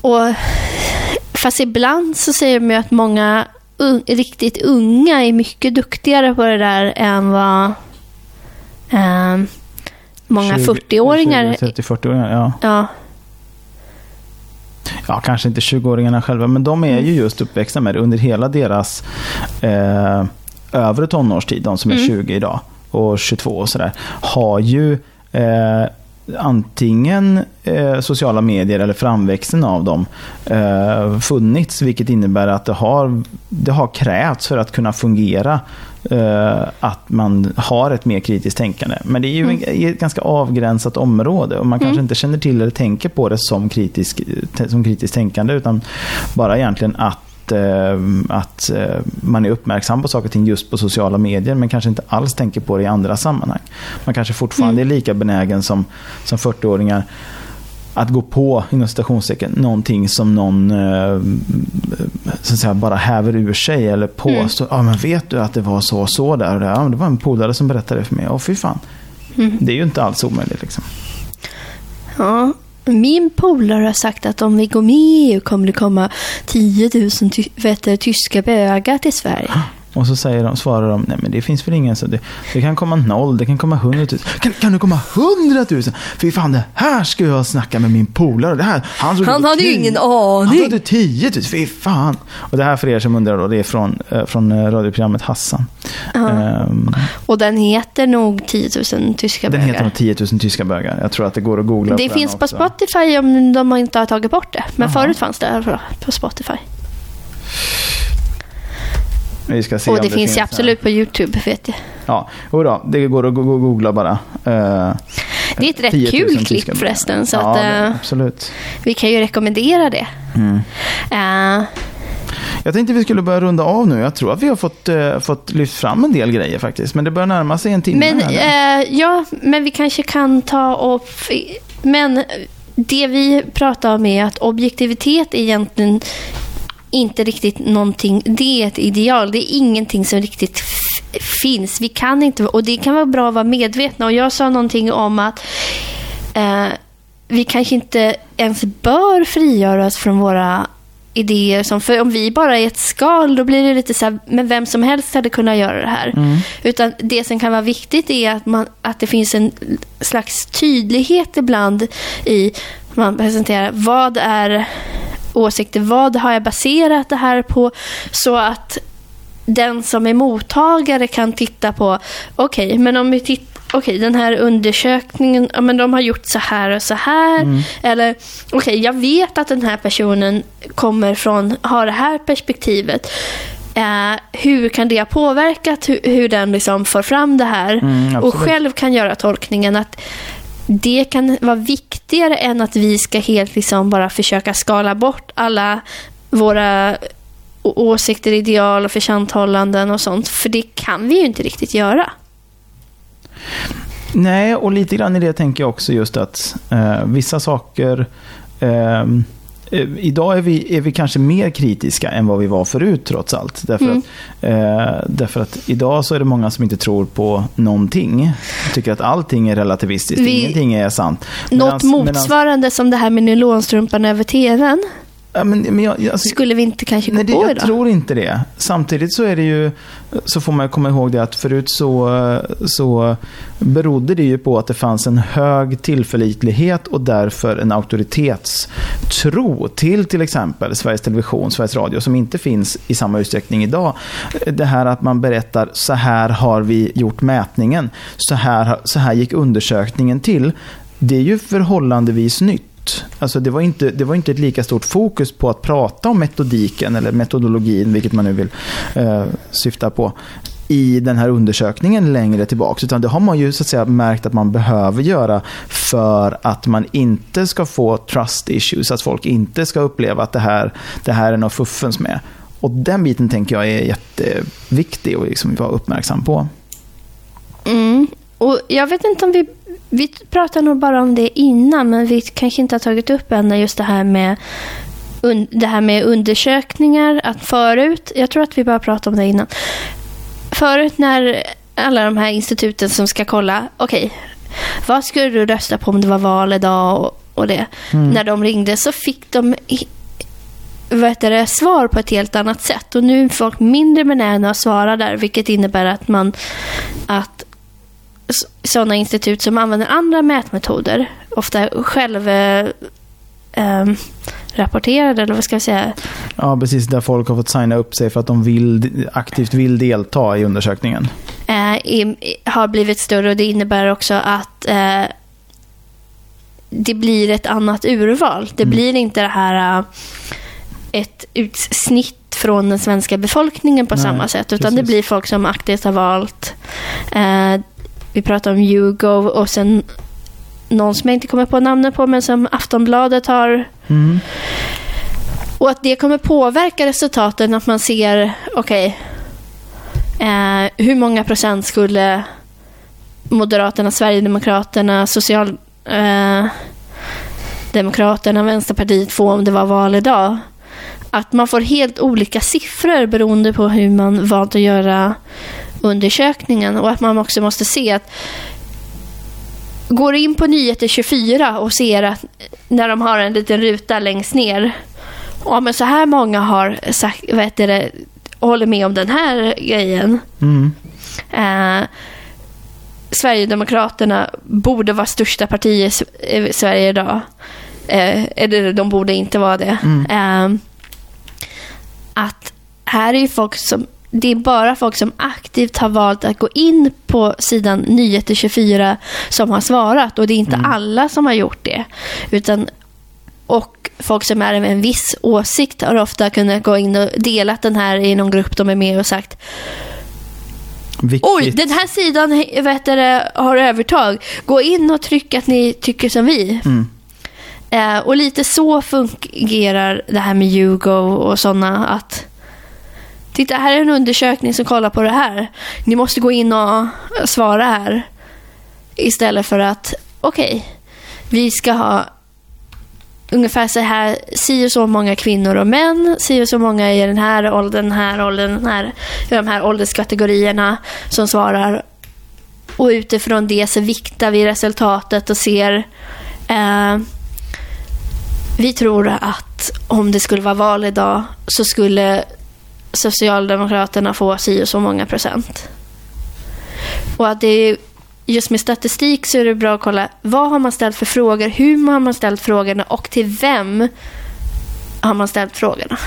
[SPEAKER 1] och Fast ibland så säger de ju att många un, riktigt unga är mycket duktigare på det där än vad um, många 40-åringar
[SPEAKER 2] 30-40-åringar, ja.
[SPEAKER 1] ja.
[SPEAKER 2] Ja, kanske inte 20-åringarna själva, men de är ju just uppväxta med det under hela deras eh, övre tonårstid, de som är mm. 20 idag och 22 och sådär, har ju eh, antingen eh, sociala medier eller framväxten av dem eh, funnits. Vilket innebär att det har, det har krävts för att kunna fungera eh, att man har ett mer kritiskt tänkande. Men det är ju mm. ett ganska avgränsat område och man mm. kanske inte känner till eller tänker på det som, kritisk, som kritiskt tänkande utan bara egentligen att att, eh, att eh, man är uppmärksam på saker och ting just på sociala medier men kanske inte alls tänker på det i andra sammanhang. Man kanske fortfarande mm. är lika benägen som, som 40-åringar att gå på, inom citationstecken, någonting som någon eh, så att säga, bara häver ur sig eller påstår. Mm. Ja, men vet du att det var så och så där och där? Ja, det var en polare som berättade det för mig. Åh, fy fan. Mm. Det är ju inte alls omöjligt. Liksom.
[SPEAKER 1] Ja, min polare har sagt att om vi går med i EU kommer det komma 10 000 ty vet, tyska bögar till Sverige.
[SPEAKER 2] Och så säger de, svarar de, nej men det finns väl ingen så det, det kan komma noll, det kan komma hundratusen. Kan, kan det komma hundratusen? Fy fan, det här ska jag snacka med min polare. Det här,
[SPEAKER 1] han han hade ju ingen aning.
[SPEAKER 2] Han hade tiotusen, fy fan. Och det här för er som undrar då, det är från, eh, från eh, radioprogrammet Hassan.
[SPEAKER 1] Um, och den heter nog 10 000 tyska
[SPEAKER 2] bögar.
[SPEAKER 1] Den
[SPEAKER 2] heter nog 10 000 tyska bögar. Jag tror att det går att googla
[SPEAKER 1] Det finns på Spotify om de inte har tagit bort det. Men Aha. förut fanns det på Spotify.
[SPEAKER 2] Vi ska se
[SPEAKER 1] och det, det finns, finns absolut på YouTube, vet jag.
[SPEAKER 2] Ja, då, det går att googla bara. Uh,
[SPEAKER 1] det är ett rätt kul klipp förresten. Så
[SPEAKER 2] ja,
[SPEAKER 1] att,
[SPEAKER 2] uh, absolut.
[SPEAKER 1] Vi kan ju rekommendera det. Mm. Uh,
[SPEAKER 2] jag tänkte vi skulle börja runda av nu. Jag tror att vi har fått, uh, fått lyft fram en del grejer faktiskt. Men det börjar närma sig en timme.
[SPEAKER 1] Men, uh, ja, men vi kanske kan ta och... Men det vi pratar om är att objektivitet egentligen inte riktigt någonting, det är ett ideal. Det är ingenting som riktigt finns. Vi kan inte, och det kan vara bra att vara medvetna. Och jag sa någonting om att eh, vi kanske inte ens bör frigöra oss från våra idéer. Som, för om vi bara är ett skal, då blir det lite så här, men vem som helst hade kunnat göra det här.
[SPEAKER 2] Mm.
[SPEAKER 1] Utan det som kan vara viktigt är att, man, att det finns en slags tydlighet ibland i man presenterar vad är åsikter, vad har jag baserat det här på, så att den som är mottagare kan titta på, okej, okay, men om vi tittar okej, den här undersökningen, ja, men de har gjort så här och så här.
[SPEAKER 2] Mm.
[SPEAKER 1] Eller, okej, jag vet att den här personen kommer från, har det här perspektivet. Eh, hur kan det ha påverkat hur, hur den liksom får fram det här?
[SPEAKER 2] Mm,
[SPEAKER 1] och själv kan göra tolkningen att det kan vara viktigare än att vi ska helt liksom bara försöka skala bort alla våra åsikter, ideal och förtjanthållanden och sånt. För det kan vi ju inte riktigt göra.
[SPEAKER 2] Nej, och lite grann i det tänker jag också just att eh, vissa saker eh, Idag är vi, är vi kanske mer kritiska än vad vi var förut trots allt. Därför,
[SPEAKER 1] Mm.
[SPEAKER 2] att, eh, därför att idag så är det många som inte tror på någonting. Tycker att allting är relativistiskt,
[SPEAKER 1] Vi-
[SPEAKER 2] ingenting är sant.
[SPEAKER 1] Något
[SPEAKER 2] Medans-
[SPEAKER 1] motsvarande som det här med nylonstrumpan över tvn
[SPEAKER 2] ja, men, men jag, alltså,
[SPEAKER 1] skulle vi inte kanske gå
[SPEAKER 2] Nej, det,
[SPEAKER 1] på
[SPEAKER 2] jag tror inte det. Samtidigt så är det ju, så får man komma ihåg det att förut så, så berodde det ju på att det fanns en hög tillförlitlighet och därför en auktoritetstro till till exempel Sveriges Television, Sveriges Radio som inte finns i samma utsträckning idag. Det här att man berättar så här har vi gjort mätningen, så här, så här gick undersökningen till. Det är ju förhållandevis nytt. Alltså det, var inte, det var inte ett lika stort fokus på att prata om metodiken eller metodologin, vilket man nu vill eh, syfta på i den här undersökningen längre tillbaks. Utan det har man ju så att säga märkt att man behöver göra för att man inte ska få trust issues, att folk inte ska uppleva att det här, det här är något fuffens med. Och den biten tänker jag är jätteviktig att liksom vara uppmärksam på.
[SPEAKER 1] Mm. Och jag vet inte om vi... Vi pratade nog bara om det innan, men vi kanske inte har tagit upp än just det här med det här med undersökningar. Att förut, jag tror att vi bara pratade om det innan. Förut när alla de här instituten som ska kolla, okej, vad skulle du rösta på om det var val idag och, och det. När de ringde så fick de vad heter det, svar på ett helt annat sätt. Och nu är folk mindre benägna att svara där, vilket innebär att man att sådana institut som använder andra mätmetoder, ofta själv eh, ehm, rapporterade, eller vad ska jag säga,
[SPEAKER 2] Ja, precis. Där folk har fått signa upp sig för att de vill, aktivt vill delta i undersökningen.
[SPEAKER 1] eh, i, har blivit större och det innebär också att eh, det blir ett annat urval. Det blir inte det här eh, ett utsnitt från den svenska befolkningen på
[SPEAKER 2] Nej,
[SPEAKER 1] samma sätt, utan det
[SPEAKER 2] precis.
[SPEAKER 1] blir folk som aktivt har valt. Eh, vi pratar om YouGov och sen någon som jag inte kommer på namnet på, men som Aftonbladet har
[SPEAKER 2] Mm.
[SPEAKER 1] och att det kommer påverka resultaten, att man ser, okej, eh, hur många procent skulle Moderaterna, Sverigedemokraterna, Social... Eh, Vänsterpartiet få om det var val idag. Att man får helt olika siffror beroende på hur man valt att göra undersökningen och att man också måste se att går in på Nyheter 24 och ser att när de har en liten ruta längst ner Ja, men så här många har sagt, vad heter det, håller med om den här grejen.
[SPEAKER 2] Mm.
[SPEAKER 1] Eh, Sverigedemokraterna borde vara största parti i i Sverige idag. Eh, eller de borde inte vara det. Eh, att här är ju folk som det är bara folk som aktivt har valt att gå in på sidan Nyheter 24 som har svarat och det är inte alla som har gjort det. Utan, och folk som är med en viss åsikt har ofta kunnat gå in och delat den här i någon grupp de är med och sagt
[SPEAKER 2] Viktigt.
[SPEAKER 1] Oj, den här sidan heter det, har övertag. Gå in och tryck att ni tycker som vi.
[SPEAKER 2] Mm.
[SPEAKER 1] Eh, och lite så fungerar det här med YouGov och sådana att Titta, här är en undersökning som kollar på det här. Ni måste gå in och svara här. Istället för att, okej, vi ska ha ungefär så här, si och så många kvinnor och män, si och så många i den här åldern, den här åldern, den här, i de här ålderskategorierna som svarar. Och utifrån det så viktar vi resultatet och ser eh, vi tror att om det skulle vara val idag så skulle Socialdemokraterna få si och så många procent. Och att det är, just med statistik så är det bra att kolla vad har man ställt för frågor, hur har man ställt frågorna och till vem har man ställt frågorna.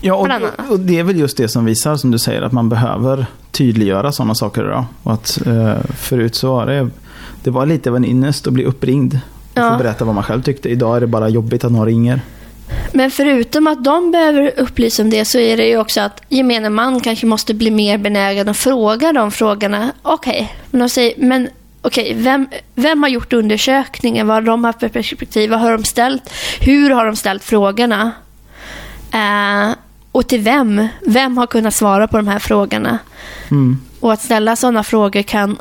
[SPEAKER 2] Ja, och, och det är väl just det som visar, som du säger, att man behöver tydliggöra sådana saker idag. Och att eh, förut så var det, det var lite av en ynnest att bli uppringd och
[SPEAKER 1] Ja.
[SPEAKER 2] få berätta vad man själv tyckte. Idag är det bara jobbigt att någon ringer.
[SPEAKER 1] Men förutom att de behöver upplysa om det så är det ju också att gemene man kanske måste bli mer benägen att fråga de frågorna. Okej, men, de säger, men okej, vem, vem har gjort undersökningen? Vad har de haft för perspektiv? Vad har de ställt? Hur har de ställt frågorna? Eh, och till vem? Vem har kunnat svara på de här frågorna?
[SPEAKER 2] Mm.
[SPEAKER 1] Och att ställa sådana frågor kan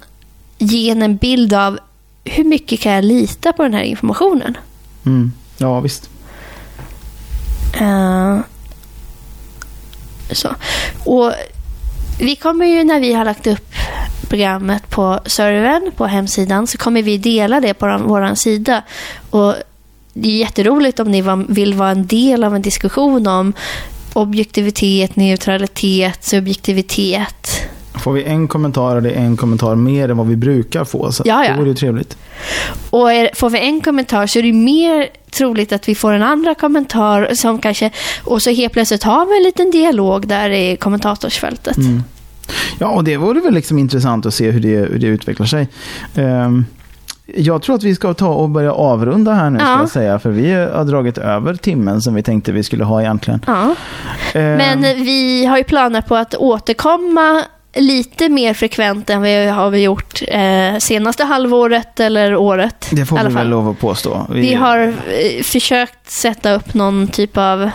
[SPEAKER 1] ge en en bild av hur mycket kan jag lita på den här informationen?
[SPEAKER 2] Mm. Ja, visst.
[SPEAKER 1] Eh, så. Och vi kommer ju när vi har lagt upp programmet på servern, på hemsidan, så kommer vi dela det på vår sida. Och det är jätteroligt om ni vill vara en del av en diskussion om objektivitet, neutralitet, subjektivitet.
[SPEAKER 2] Får vi en kommentar och det är en kommentar mer än vad vi brukar få. Så
[SPEAKER 1] Ja, ja.
[SPEAKER 2] det vore ju trevligt.
[SPEAKER 1] Och är, får vi en kommentar så är det mer troligt att vi får en andra kommentar som kanske... Och så helt plötsligt har vi en liten dialog där i kommentatorsfältet.
[SPEAKER 2] Mm. Ja, och det vore väl liksom intressant att se hur det, hur det utvecklar sig. Ehm, jag tror att vi ska ta och börja avrunda här nu, ska
[SPEAKER 1] Ja.
[SPEAKER 2] jag säga. För vi har dragit över timmen som vi tänkte vi skulle ha egentligen.
[SPEAKER 1] Ja.
[SPEAKER 2] Ehm,
[SPEAKER 1] Men vi har ju planer på att återkomma lite mer frekvent än vi har vi gjort eh, senaste halvåret eller året.
[SPEAKER 2] det får vi
[SPEAKER 1] fall.
[SPEAKER 2] väl lov att påstå.
[SPEAKER 1] Vi har eh, försökt sätta upp någon typ av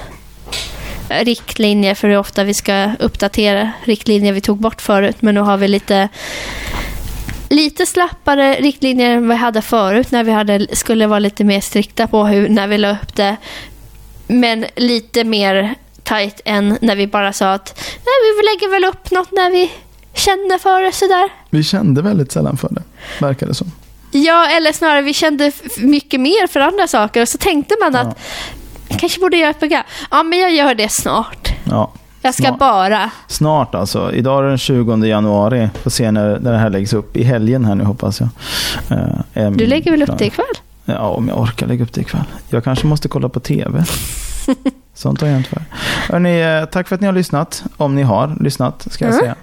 [SPEAKER 1] riktlinjer för hur ofta vi ska uppdatera riktlinjer vi tog bort förut. Men nu har vi lite, lite slappare riktlinjer än vi hade förut när vi hade, skulle vara lite mer strikta på hur, när vi la upp det. Men lite mer tight än när vi bara sa att Nej, vi lägger väl upp något när vi känner för det sådär.
[SPEAKER 2] Vi kände väldigt sällan för det, verkar det som.
[SPEAKER 1] Ja, eller snarare vi kände mycket mer för andra saker och så tänkte man
[SPEAKER 2] Ja.
[SPEAKER 1] att jag kanske borde göra ett program. Ja, men jag gör det snart.
[SPEAKER 2] Ja.
[SPEAKER 1] Jag ska
[SPEAKER 2] Snart.
[SPEAKER 1] bara.
[SPEAKER 2] Snart alltså. Idag är det den 20 januari. Får se när, när det här läggs upp. I helgen här nu hoppas jag. Är
[SPEAKER 1] Du lägger väl upp det ikväll?
[SPEAKER 2] Ja, om jag orkar lägga upp det ikväll. Jag kanske måste kolla på TV. Sånt har jag inte för. Hörrni, eh, tack för att ni har lyssnat. Om ni har lyssnat, ska jag
[SPEAKER 1] Mm.
[SPEAKER 2] säga.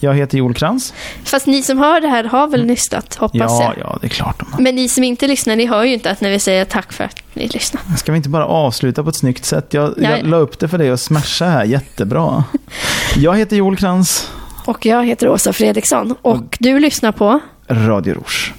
[SPEAKER 2] Jag heter Joel Krantz.
[SPEAKER 1] Fast ni som hör det här har väl lyssnat, hoppas
[SPEAKER 2] Ja,
[SPEAKER 1] jag.
[SPEAKER 2] ja, det är klart de har.
[SPEAKER 1] Men ni som inte lyssnar, ni hör ju inte att när vi säger tack för att ni lyssnar.
[SPEAKER 2] Ska vi inte bara avsluta på ett snyggt sätt? Jag,
[SPEAKER 1] Ja,
[SPEAKER 2] jag
[SPEAKER 1] ja.
[SPEAKER 2] la upp det för dig och smasha här jättebra. Jag heter Joel Krantz,
[SPEAKER 1] Och jag heter Åsa Fredriksson. Och du lyssnar på
[SPEAKER 2] Radio Rouge.